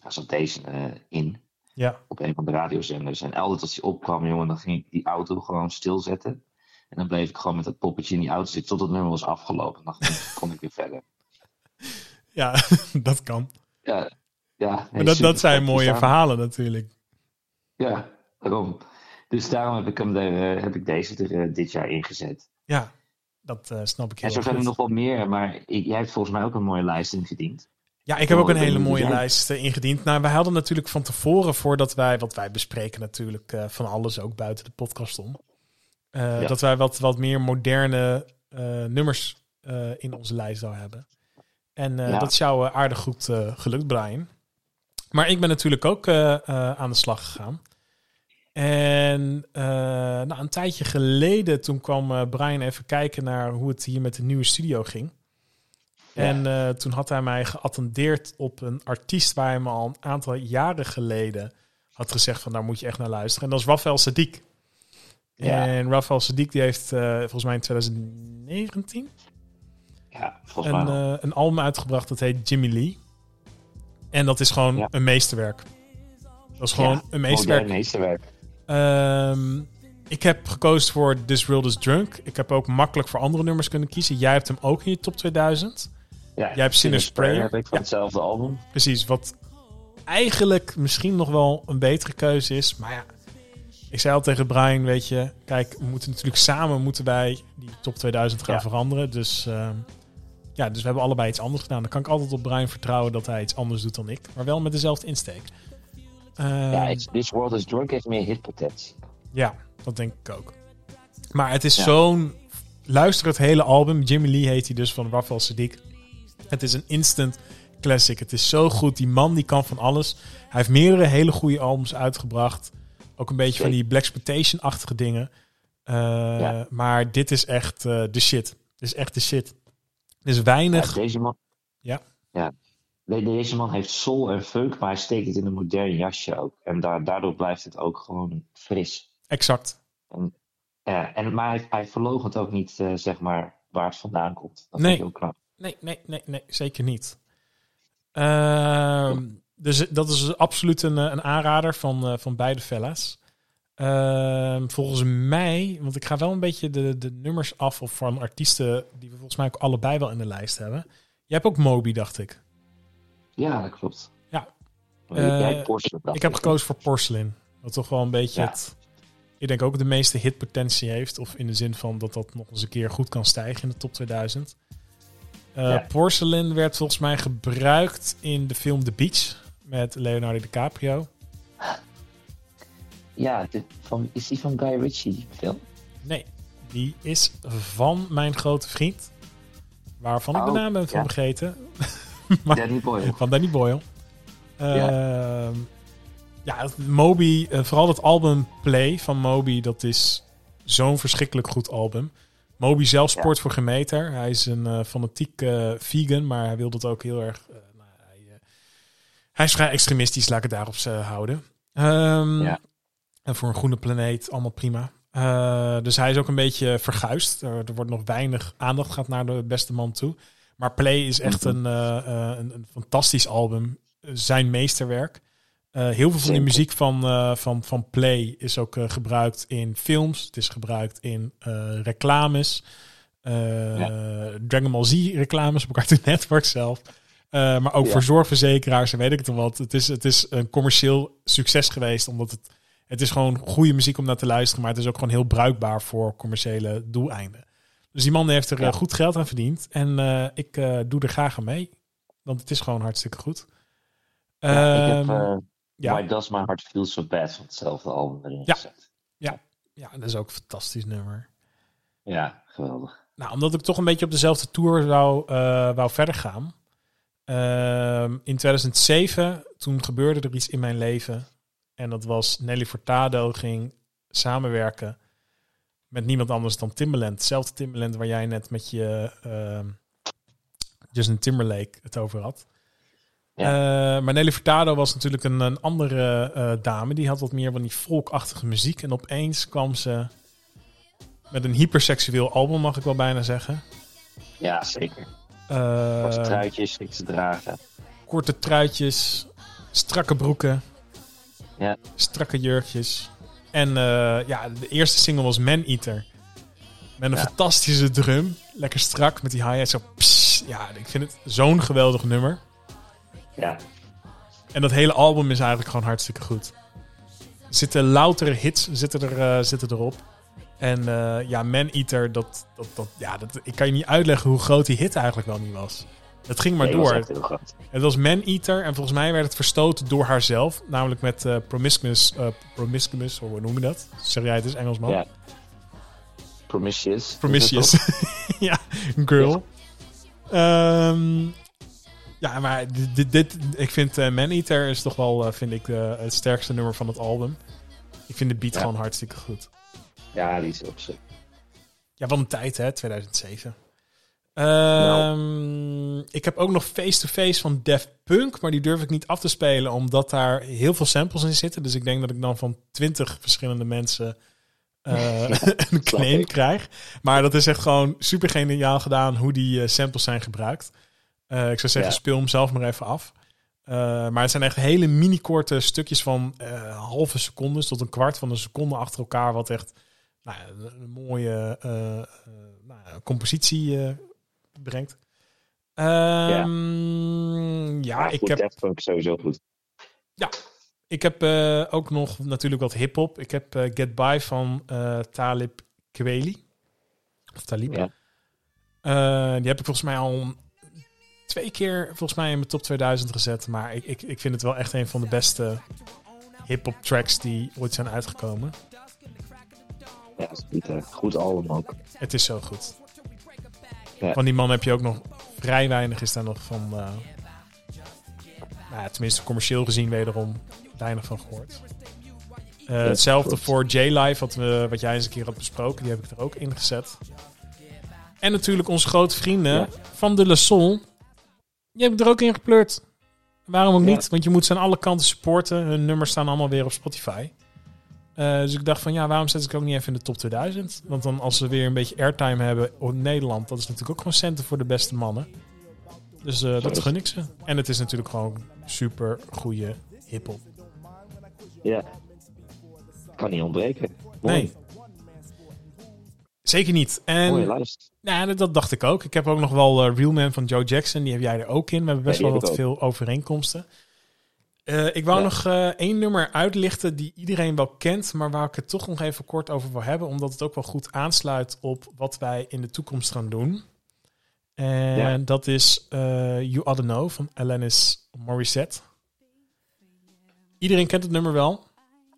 Speaker 2: Daar zat deze in.
Speaker 1: Ja,
Speaker 2: op een van de radiozenders. En altijd als hij opkwam, jongen, dan ging ik die auto gewoon stilzetten. En dan bleef ik gewoon met dat poppetje in die auto zitten tot het nummer was afgelopen. Dan kon- ik weer verder.
Speaker 1: ja dat kan.
Speaker 2: Ja, ja.
Speaker 1: Maar dat, dat zijn mooie verhalen natuurlijk.
Speaker 2: Ja, daarom. Dus daarom heb ik, hem er, eh, heb ik deze er eh, dit jaar ingezet.
Speaker 1: Ja, dat eh, snap ik
Speaker 2: En
Speaker 1: heel
Speaker 2: zo
Speaker 1: erg
Speaker 2: zijn er nog wel meer, maar ik- jij hebt volgens mij ook een mooie lijst ingediend.
Speaker 1: Ja, ik heb ook een hele mooie lijst eh, ingediend. Nou, wij hadden natuurlijk van tevoren, voordat wij, wat wij bespreken natuurlijk eh, van alles ook buiten de podcast om. eh,
Speaker 2: Ja.
Speaker 1: Dat wij wat, wat meer moderne nummers in onze lijst zouden hebben. En
Speaker 2: Ja.
Speaker 1: dat is jou aardig goed gelukt, Brian. Maar ik ben natuurlijk ook aan de slag gegaan. En nou, een tijdje geleden, toen kwam Brian even kijken naar hoe het hier met de nieuwe studio ging.
Speaker 2: Ja.
Speaker 1: En eh, toen had hij mij geattendeerd op een artiest waar hij me al een aantal jaren geleden had gezegd van daar moet je echt naar luisteren. En dat is Rafael Sadiq.
Speaker 2: Ja.
Speaker 1: En Rafael Sadiq die heeft eh, volgens mij in 2019
Speaker 2: Ja, volgens mij
Speaker 1: een,
Speaker 2: wel.
Speaker 1: eh, een album uitgebracht dat heet Jimmy Lee. En dat is gewoon
Speaker 2: Ja.
Speaker 1: een meesterwerk. Dat is gewoon een meesterwerk.
Speaker 2: meesterwerk.
Speaker 1: Ehm, ik heb gekozen voor This World is Drunk. Ik heb ook makkelijk voor andere nummers kunnen kiezen. Jij hebt hem ook in je top 2000.
Speaker 2: Ja,
Speaker 1: hebt Sinner's Prayer.
Speaker 2: heb ik van
Speaker 1: Ja.
Speaker 2: hetzelfde album.
Speaker 1: Precies, wat eigenlijk misschien nog wel een betere keuze is. Maar ja, ik zei al tegen Brian, weet je... Kijk, we moeten natuurlijk samen moeten wij die top 2000 gaan
Speaker 2: Ja.
Speaker 1: veranderen. Dus ehm, ja, dus we hebben allebei iets anders gedaan. Dan kan ik altijd op Brian vertrouwen dat hij iets anders doet dan ik. Maar wel met dezelfde insteek. Ehm,
Speaker 2: Ja, This World is Drunk heeft meer hitpotentie.
Speaker 1: Ja, dat denk ik ook. Maar het is
Speaker 2: Ja.
Speaker 1: zo'n... Luister het hele album. Jimmy Lee heet hij dus van Rafael Sadiq. Het is een instant classic. Het is zo goed. Die man die kan van alles. Hij heeft meerdere hele goede albums uitgebracht. Ook een beetje van die Black achtige dingen. Eh,
Speaker 2: Ja.
Speaker 1: Maar dit is echt eh, de shit. Dit is echt de shit. Er is weinig...
Speaker 2: Ja, deze man...
Speaker 1: Ja.
Speaker 2: ja. Deze man heeft soul en funk, maar hij steekt het in een modern jasje ook. En da- daardoor blijft het ook gewoon fris.
Speaker 1: Exact.
Speaker 2: Ja, en, maar hij, hij verloochent ook niet, eh, zeg maar, waar het vandaan komt. Dat
Speaker 1: Nee.
Speaker 2: vind ik heel knap.
Speaker 1: Nee, nee, nee, nee, zeker niet. Ehm, dus dat is absoluut een, eh, een aanrader van, eh, van beide fella's. Ehm, volgens mij, want ik ga wel een beetje de, de nummers af of van artiesten die we volgens mij ook allebei wel in de lijst hebben. Jij hebt ook Moby, dacht ik.
Speaker 2: Ja, dat klopt.
Speaker 1: Ja.
Speaker 2: Jij-
Speaker 1: Eh, Ik heb gekozen voor Porcelain. Wat toch wel een beetje
Speaker 2: Ja.
Speaker 1: het, ik denk ook de meeste hitpotentie heeft. Of in de zin van dat dat nog eens een keer goed kan stijgen in de top 2000. Eh
Speaker 2: Ja.
Speaker 1: Porcelain werd volgens mij gebruikt in de film The Beach. Met Leonardo DiCaprio.
Speaker 2: Ja, van, is die van Guy Ritchie, die film?
Speaker 1: Nee, die is van mijn grote vriend. Waarvan ik de
Speaker 2: Oh,
Speaker 1: naam ben van
Speaker 2: ja.
Speaker 1: vergeten. Maar-
Speaker 2: Danny Boyle.
Speaker 1: Van Danny Boyle.
Speaker 2: Ja.
Speaker 1: Ehm, ja, Moby, eh, vooral het album Play van Moby, dat is zo'n verschrikkelijk goed album. Moby zelf
Speaker 2: Ja.
Speaker 1: sport voor gemeter. Hij is een eh, fanatiek eh, vegan, maar hij wil dat ook heel erg. eh, nou, hij, hij is vrij extremistisch, laat ik het daarop houden. Ehm,
Speaker 2: Ja.
Speaker 1: En voor een groene planeet, allemaal prima. Dus hij is ook een beetje verguisd. Er, er wordt nog weinig aandacht gaat naar de beste man toe. Maar Play is echt
Speaker 2: Mhm.
Speaker 1: een, een, een fantastisch album. Zijn meesterwerk. Eh, heel veel van
Speaker 2: Zeker.
Speaker 1: muziek van, eh, van, van Play is ook eh, gebruikt in films. Het is gebruikt in reclames. Dragon Ball Z reclames op Cartoon Network zelf. Maar ook
Speaker 2: Ja.
Speaker 1: voor zorgverzekeraars en weet ik het wat. Het is, het is een commercieel succes geweest, omdat het, het is gewoon goede muziek om naar te luisteren, maar het is ook gewoon heel bruikbaar voor commerciële doeleinden. Dus die man heeft er
Speaker 2: Ja.
Speaker 1: goed geld aan verdiend en ik doe er graag aan mee, want het is gewoon hartstikke goed.
Speaker 2: Ja, ik heb
Speaker 1: Ehm,
Speaker 2: eh,
Speaker 1: ja.
Speaker 2: Why Does My Heart Feel So Bad van hetzelfde album erin
Speaker 1: Ja.
Speaker 2: gezet.
Speaker 1: ja, dat is ook een fantastisch nummer.
Speaker 2: Ja, geweldig.
Speaker 1: Nou, omdat ik toch een beetje op dezelfde tour wou, eh, wou verder gaan. Ehm, in 2007, toen gebeurde er iets in mijn leven. En dat was Nelly Furtado ging samenwerken met niemand anders dan Timbaland. Hetzelfde Timbaland waar jij net met je ehm, Justin Timberlake het over had. Eh, maar Nelly Furtado was natuurlijk een, een andere eh, dame. Die had wat meer van die folkachtige muziek. En opeens kwam ze met een hyperseksueel album, mag ik wel bijna zeggen.
Speaker 2: Ja, zeker. Korte truitjes, niks te dragen.
Speaker 1: korte truitjes, strakke broeken,
Speaker 2: Ja.
Speaker 1: strakke jurkjes. En ja, de eerste single was Man Eater. Met een
Speaker 2: Ja.
Speaker 1: fantastische drum. Lekker strak met die hi-hat. Zo, pss. ja, ik vind het zo'n geweldig nummer.
Speaker 2: Ja,
Speaker 1: En dat hele album is eigenlijk gewoon hartstikke goed. Er zitten loutere hits zitten, er, eh, zitten erop. En eh, ja, Man Eater, dat, dat, dat, ja, dat, ik kan je niet uitleggen hoe groot die hit eigenlijk wel niet was. Het ging maar
Speaker 2: nee,
Speaker 1: door. Het was Man Eater en volgens mij werd het verstoten door haarzelf. Namelijk met eh Promiscuous, Promiscuous, hoe noem je dat? Zeg jij het is Engelsman?
Speaker 2: Ja. Promiscuous.
Speaker 1: Promiscuous. ja, girl. Ehm, ja, maar dit, dit, ik vind eh, Man Eater is toch wel, eh, vind ik, eh, het sterkste nummer van het album. Ik vind de beat
Speaker 2: Ja.
Speaker 1: gewoon hartstikke goed.
Speaker 2: Ja, die is ook zo.
Speaker 1: Ja, wat een tijd, hè? 2007. Ehm, Ik heb ook nog face-to-face van Def Punk, maar die durf ik niet af te spelen, omdat daar heel veel samples in zitten. Dus ik denk dat ik dan van 20 verschillende mensen een claim krijg. Maar dat is echt gewoon super geniaal gedaan hoe die samples zijn gebruikt. Eh, ik zou zeggen,
Speaker 2: Ja.
Speaker 1: speel hem zelf maar even af. Eh, maar het zijn echt hele mini-korte stukjes van eh, halve secondes tot een kwart van een seconde achter elkaar. Wat echt nou, ja, een, mooie nou, ja, compositie brengt. Ehm, ja.
Speaker 2: Maar
Speaker 1: ik
Speaker 2: goed,
Speaker 1: heb,
Speaker 2: Punk sowieso goed.
Speaker 1: ik heb ook nog natuurlijk wat hip-hop. Ik heb Get By van Talib Kweli. Of Talib.
Speaker 2: Ja.
Speaker 1: Die heb ik volgens mij al twee keer volgens mij in mijn top 2000 gezet. Maar ik, ik, ik vind het wel echt een van de beste hip-hop tracks die ooit zijn uitgekomen.
Speaker 2: Ja, goed, eh, goed album ook.
Speaker 1: Het is zo goed.
Speaker 2: Ja.
Speaker 1: Van die man heb je ook nog vrij weinig is daar nog van. eh, nou ja, tenminste, commercieel gezien wederom weinig van gehoord. Eh, hetzelfde voor J-Live, wat, we, wat jij eens een keer had besproken. Die heb ik er ook in gezet. En natuurlijk onze grote vrienden
Speaker 2: Ja.
Speaker 1: van De La Soul. Die heb ik er ook in gepleurd. Waarom ook
Speaker 2: Ja.
Speaker 1: niet? Want je moet ze aan alle kanten supporten. Hun nummers staan allemaal weer op Spotify. Eh, dus ik dacht van ja, waarom zet ik ook niet even in de top 2000? Want dan als ze weer een beetje airtime hebben in Nederland, dat is natuurlijk ook gewoon centen voor de beste mannen. Dus eh, dat gun ik ze. En het is natuurlijk gewoon super goede hip-hop.
Speaker 2: Ja. Kan niet ontbreken. Mooi.
Speaker 1: Nee. Zeker niet. En
Speaker 2: Mooie lijst.
Speaker 1: nou, dat, dacht ik ook. Ik heb ook nog wel eh, Real Man van Joe Jackson. Die heb jij er ook in. We hebben best
Speaker 2: Ja,
Speaker 1: wel wat
Speaker 2: ook.
Speaker 1: veel overeenkomsten. Eh, ik wou
Speaker 2: Ja.
Speaker 1: nog eh, één nummer uitlichten die iedereen wel kent, maar waar ik het toch nog even kort over wil hebben, omdat het ook wel goed aansluit op wat wij in de toekomst gaan doen. En
Speaker 2: Ja.
Speaker 1: dat is You Oughta Know van Alanis Morissette. Iedereen kent het nummer wel.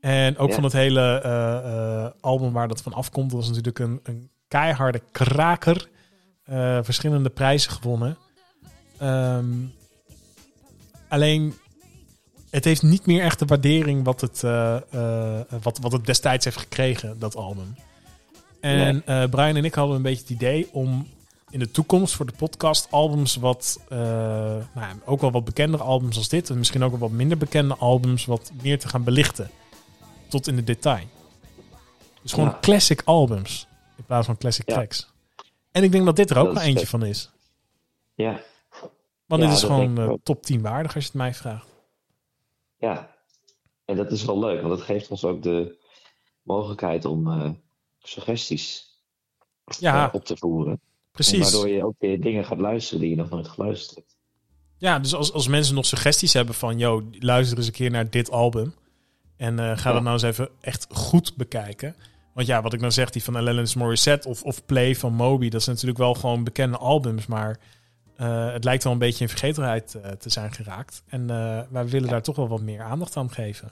Speaker 1: En ook
Speaker 2: Ja.
Speaker 1: van het hele eh, eh, album waar dat van afkomt. Dat was natuurlijk een, een keiharde kraker. Eh, verschillende prijzen gewonnen. Ehm, alleen, het heeft niet meer echt de waardering wat het, wat, wat het destijds heeft gekregen, dat album. En Brian en ik hadden een beetje het idee om in de toekomst voor de podcast albums wat, nou ja, ook wel wat bekendere albums als dit, en misschien ook wel wat minder bekende albums, wat meer te gaan belichten. Tot in de detail. Dus gewoon
Speaker 2: Ja.
Speaker 1: classic albums in plaats van classic
Speaker 2: Ja.
Speaker 1: tracks. En ik denk dat dit er ook
Speaker 2: Dat is
Speaker 1: eentje
Speaker 2: vet.
Speaker 1: van is.
Speaker 2: Ja.
Speaker 1: Want dit is gewoon eh, top 10 waardig als je het mij vraagt.
Speaker 2: Ja. En dat is wel leuk, want dat geeft ons ook de mogelijkheid om eh, suggesties
Speaker 1: Ja.
Speaker 2: eh, op te voeren.
Speaker 1: Precies.
Speaker 2: Waardoor je ook weer dingen gaat luisteren die je nog nooit geluisterd hebt.
Speaker 1: Ja, dus als, als mensen nog suggesties hebben van... yo, luister eens een keer naar dit album. En eh, ga
Speaker 2: Ja.
Speaker 1: dat nou eens even echt goed bekijken. Want ja, wat ik nou zeg, die van Alanis Morissette of, of Play van Moby... dat zijn natuurlijk wel gewoon bekende albums, maar... eh, het lijkt wel een beetje in vergetelheid eh, te zijn geraakt. En wij willen daar toch wel wat meer aandacht aan geven.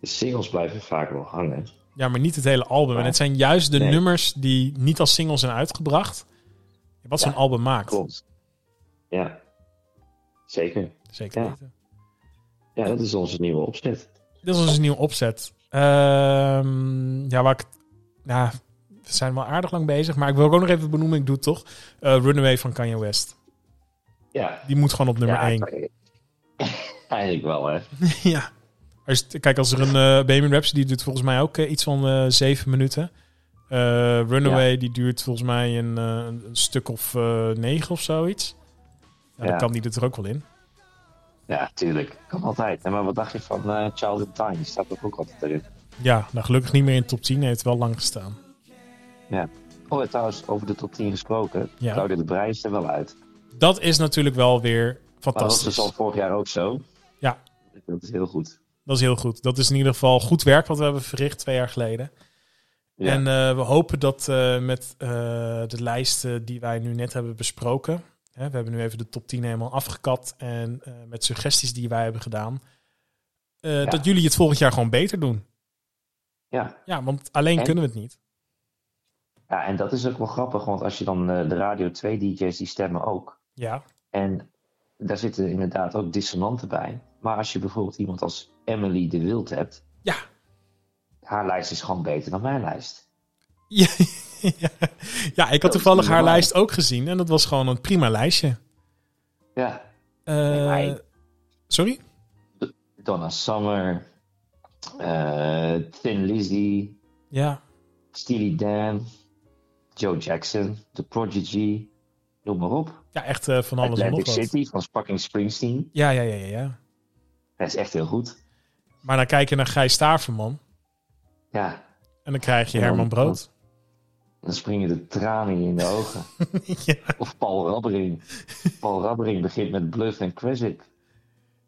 Speaker 2: De singles blijven vaak wel hangen.
Speaker 1: Ja, maar niet het hele album. En het zijn juist de
Speaker 2: Nee.
Speaker 1: nummers die niet als singles zijn uitgebracht... wat zo'n album maakt.
Speaker 2: Klopt. Ja, zeker.
Speaker 1: Zeker weten.
Speaker 2: Ja, dat is onze nieuwe opzet.
Speaker 1: Dit is onze nieuwe opzet. Ehm, ja, waar ik... Ja, we zijn wel aardig lang bezig. Maar ik wil ook nog even benoemen, ik doe het toch. Eh, Runaway van Kanye West.
Speaker 2: Ja,
Speaker 1: Die moet gewoon op nummer
Speaker 2: ja,
Speaker 1: 1.
Speaker 2: Eigenlijk wel, hè.
Speaker 1: ja. Als, kijk, als er een uh, Bohemian Rhapsody duurt volgens mij ook eh, iets van eh, zeven minuten. Runaway die duurt volgens mij een, een stuk of negen of zoiets. Ja,
Speaker 2: Ja.
Speaker 1: Dan kan die er ook wel in.
Speaker 2: Ja, tuurlijk. Kan altijd. Maar wat dacht je van eh Child in Time? Die staat toch ook altijd erin.
Speaker 1: Ja, nou gelukkig niet meer in de top 10. Heeft wel lang gestaan.
Speaker 2: Ja. Oh, en trouwens, over de top 10 gesproken.
Speaker 1: Ja.
Speaker 2: Claudia de Breij is er wel uit.
Speaker 1: Dat is natuurlijk wel weer
Speaker 2: Maar dat was
Speaker 1: fantastisch.
Speaker 2: dus al vorig jaar ook zo.
Speaker 1: Ja.
Speaker 2: Dat is heel goed.
Speaker 1: Dat is heel goed. Dat is in ieder geval goed werk wat we hebben verricht twee jaar geleden.
Speaker 2: Ja.
Speaker 1: En eh, we hopen dat eh, met de lijsten die wij nu net hebben besproken. We hebben nu even de top 10 helemaal afgekat. En eh, met suggesties die wij hebben gedaan. eh, Dat jullie het volgend jaar gewoon beter doen.
Speaker 2: ja.
Speaker 1: Ja, want alleen
Speaker 2: En?
Speaker 1: kunnen we het niet.
Speaker 2: Ja, en dat is ook wel grappig, want als je dan eh, de Radio 2 DJ's, die stemmen ook.
Speaker 1: Ja,
Speaker 2: En daar zitten inderdaad ook dissonanten bij. Maar als je bijvoorbeeld iemand als Emily de Wild hebt,
Speaker 1: ja.
Speaker 2: haar lijst is gewoon beter dan mijn lijst.
Speaker 1: Ja, ja. ik had toevallig haar lijst ook gezien. En dat was gewoon een prima lijstje.
Speaker 2: Ja,
Speaker 1: Eh, sorry?
Speaker 2: Donna Summer, eh, Thin Lizzy,
Speaker 1: Ja,
Speaker 2: Steely Dan, Joe Jackson, The Prodigy, noem maar op.
Speaker 1: ja echt eh, van alles en nog wat.
Speaker 2: City van fucking Springsteen.
Speaker 1: Ja, ja, ja, ja, ja.
Speaker 2: Dat is echt heel goed.
Speaker 1: Maar dan kijk je naar Gijs Staverman.
Speaker 2: Ja,
Speaker 1: En dan krijg je Herman Brood.
Speaker 2: Dan springen de tranen in de ogen.
Speaker 1: ja.
Speaker 2: Of Paul Rabbering. Paul Rabbering begint met Bluff en Crazy.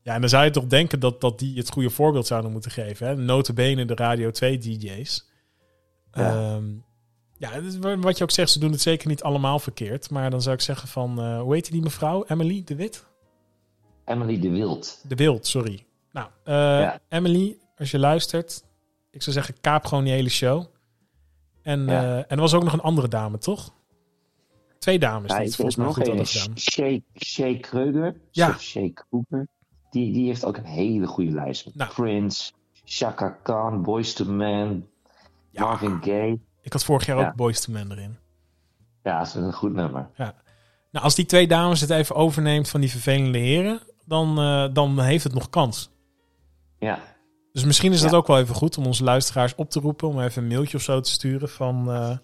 Speaker 1: ja, en dan zou je toch denken dat, dat die het goede voorbeeld zouden moeten geven. Hè? Notabene de Radio 2 DJ's.
Speaker 2: Ja.
Speaker 1: Ja. ja, wat je ook zegt, ze doen het zeker niet allemaal verkeerd. Maar dan zou ik zeggen van, eh, hoe heet die mevrouw? Emily de Wit?
Speaker 2: Emily de Wild.
Speaker 1: De Wild, sorry. Nou, eh,
Speaker 2: Ja.
Speaker 1: Emily, als je luistert, ik zou zeggen, kaap gewoon die hele show. En,
Speaker 2: Ja.
Speaker 1: eh, en er was ook nog een andere dame, toch? Twee dames
Speaker 2: Ja,
Speaker 1: die het volgens mij
Speaker 2: nog
Speaker 1: goed hadden gedaan.
Speaker 2: Shay Kreuger.
Speaker 1: Ja.
Speaker 2: Kruger. Die, die heeft ook een hele goede lijst. Met
Speaker 1: Nou.
Speaker 2: Prince, Shaka Khan, Boys to Man,
Speaker 1: Ja.
Speaker 2: Marvin Gaye.
Speaker 1: Ik had vorig jaar
Speaker 2: Ja.
Speaker 1: ook Boys to Men erin.
Speaker 2: Ja, dat is een goed nummer.
Speaker 1: Ja. Nou, als die twee dames het even overneemt van die vervelende heren, dan, eh, dan heeft het nog kans.
Speaker 2: Ja,
Speaker 1: Dus misschien is dat
Speaker 2: Ja.
Speaker 1: ook wel even goed om onze luisteraars op te roepen, om even een mailtje of zo te sturen van eh,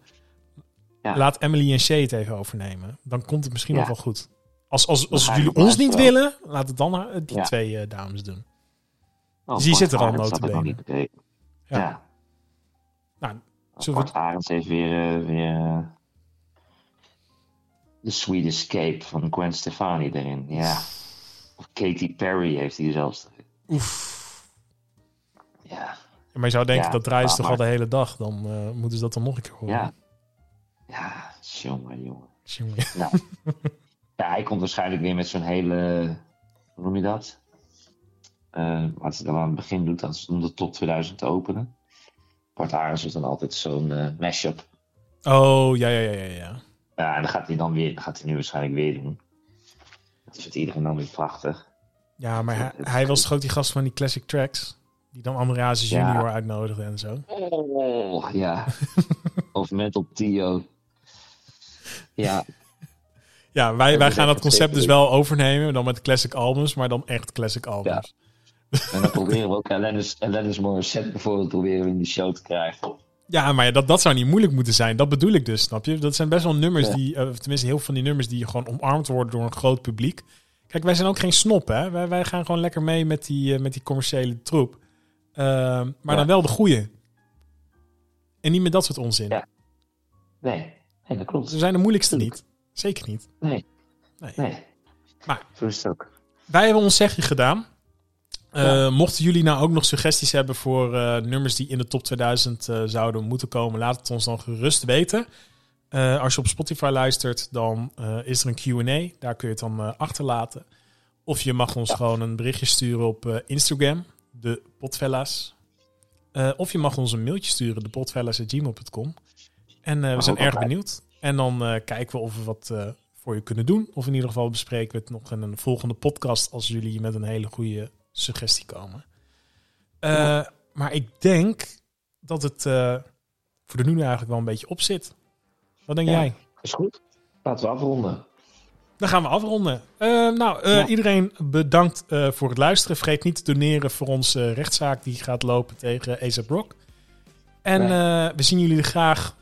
Speaker 2: Ja.
Speaker 1: laat Emily en Shay het even overnemen. Dan komt het misschien nog wel goed. Als, als, als jullie ons niet willen, laat het dan eh, die twee eh, dames doen.
Speaker 2: Oh,
Speaker 1: Dus die
Speaker 2: Bart
Speaker 1: zit er al notabene. Ja.
Speaker 2: Ja.
Speaker 1: Nou, zullen we-
Speaker 2: Bart Arends heeft weer, weer The Sweet Escape van Gwen Stefani erin. Ja. Of Katy Perry heeft hij zelfs erin.
Speaker 1: Oef.
Speaker 2: Ja.
Speaker 1: Maar je zou denken,
Speaker 2: Ja,
Speaker 1: dat draaien ze
Speaker 2: maar-
Speaker 1: toch al de hele dag. Dan eh, moeten ze dat dan nog een keer horen.
Speaker 2: Ja. Ja, jongen, jongen.
Speaker 1: Jongen.
Speaker 2: Nou. ja, hij komt waarschijnlijk weer met zo'n hele... Hoe noem je dat? Eh, wat hij dan aan het begin doet, dat is om de top 2000 te openen. Bart is dan altijd zo'n eh, mashup.
Speaker 1: Oh, ja, ja, ja, ja. ja.
Speaker 2: Ja, en dat gaat hij dan weer, gaat hij nu waarschijnlijk weer doen. Dat vindt iedereen dan weer prachtig.
Speaker 1: Ja, maar hij, was toch ook die gast van die classic tracks? Die dan
Speaker 2: Ja.
Speaker 1: junior uitnodigde en zo.
Speaker 2: Oh, ja. of Mental Tio. Ja,
Speaker 1: Ja, wij, wij gaan dat concept dus wel overnemen. Dan met classic albums, maar dan echt classic albums.
Speaker 2: en dan proberen we ook Alanis, Alanis Morissette bijvoorbeeld proberen we in de show te krijgen.
Speaker 1: Ja, maar ja, dat, dat zou niet moeilijk moeten zijn. Dat bedoel ik dus, snap je? Dat zijn best wel nummers
Speaker 2: Ja.
Speaker 1: die, eh, tenminste heel veel van die nummers die gewoon omarmd worden door een groot publiek. Kijk, wij zijn ook geen snop, hè? Wij, wij gaan gewoon lekker mee met die, eh, met die commerciële troep. Ehm, maar
Speaker 2: Ja.
Speaker 1: dan wel de goeie. En niet met dat soort onzin.
Speaker 2: Ja. Nee, Nee, dat klopt.
Speaker 1: Ze zijn de moeilijkste niet. Zeker niet.
Speaker 2: Nee.
Speaker 1: Nee.
Speaker 2: Nee.
Speaker 1: Maar-
Speaker 2: Zo is het ook.
Speaker 1: Wij hebben ons zegje gedaan. Eh,
Speaker 2: Ja.
Speaker 1: Mochten jullie nou ook nog suggesties hebben voor eh, nummers die in de top 2000 eh, zouden moeten komen, laat het ons dan gerust weten. Als je op Spotify luistert, dan is er een QA. Daar kun je het dan achterlaten. Of je mag ons gewoon een berichtje sturen op Instagram, de potfella's. Eh, of je mag ons een mailtje sturen, depotfellas.gmail.com. En eh, we zijn erg benieuwd. En dan eh, kijken we of we wat voor je kunnen doen. Of in ieder geval bespreken we het nog in een volgende podcast als jullie met een hele goede suggestie komen. Maar ik denk dat het voor de nu eigenlijk wel een beetje op zit. Wat denk
Speaker 2: Ja.
Speaker 1: jij?
Speaker 2: Is goed. Laten we afronden.
Speaker 1: Dan gaan we afronden. Eh, nou, eh,
Speaker 2: Ja.
Speaker 1: iedereen bedankt eh, voor het luisteren. Vergeet niet te doneren voor onze rechtszaak die gaat lopen tegen ASAP Rock. En
Speaker 2: Nee.
Speaker 1: we zien jullie graag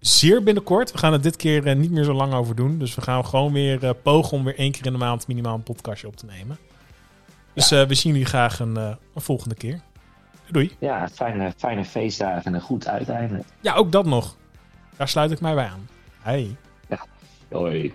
Speaker 1: zeer binnenkort. We gaan het dit keer niet meer zo lang over doen. Dus we gaan gewoon weer pogen om weer één keer in de maand minimaal een podcastje op te nemen. Dus we zien jullie graag een, een volgende keer. Doei.
Speaker 2: Ja, fijne, fijne feestdagen en een goed uiteinde.
Speaker 1: Ja, ook dat nog. Daar sluit ik mij bij aan. Hey.
Speaker 2: Hoi.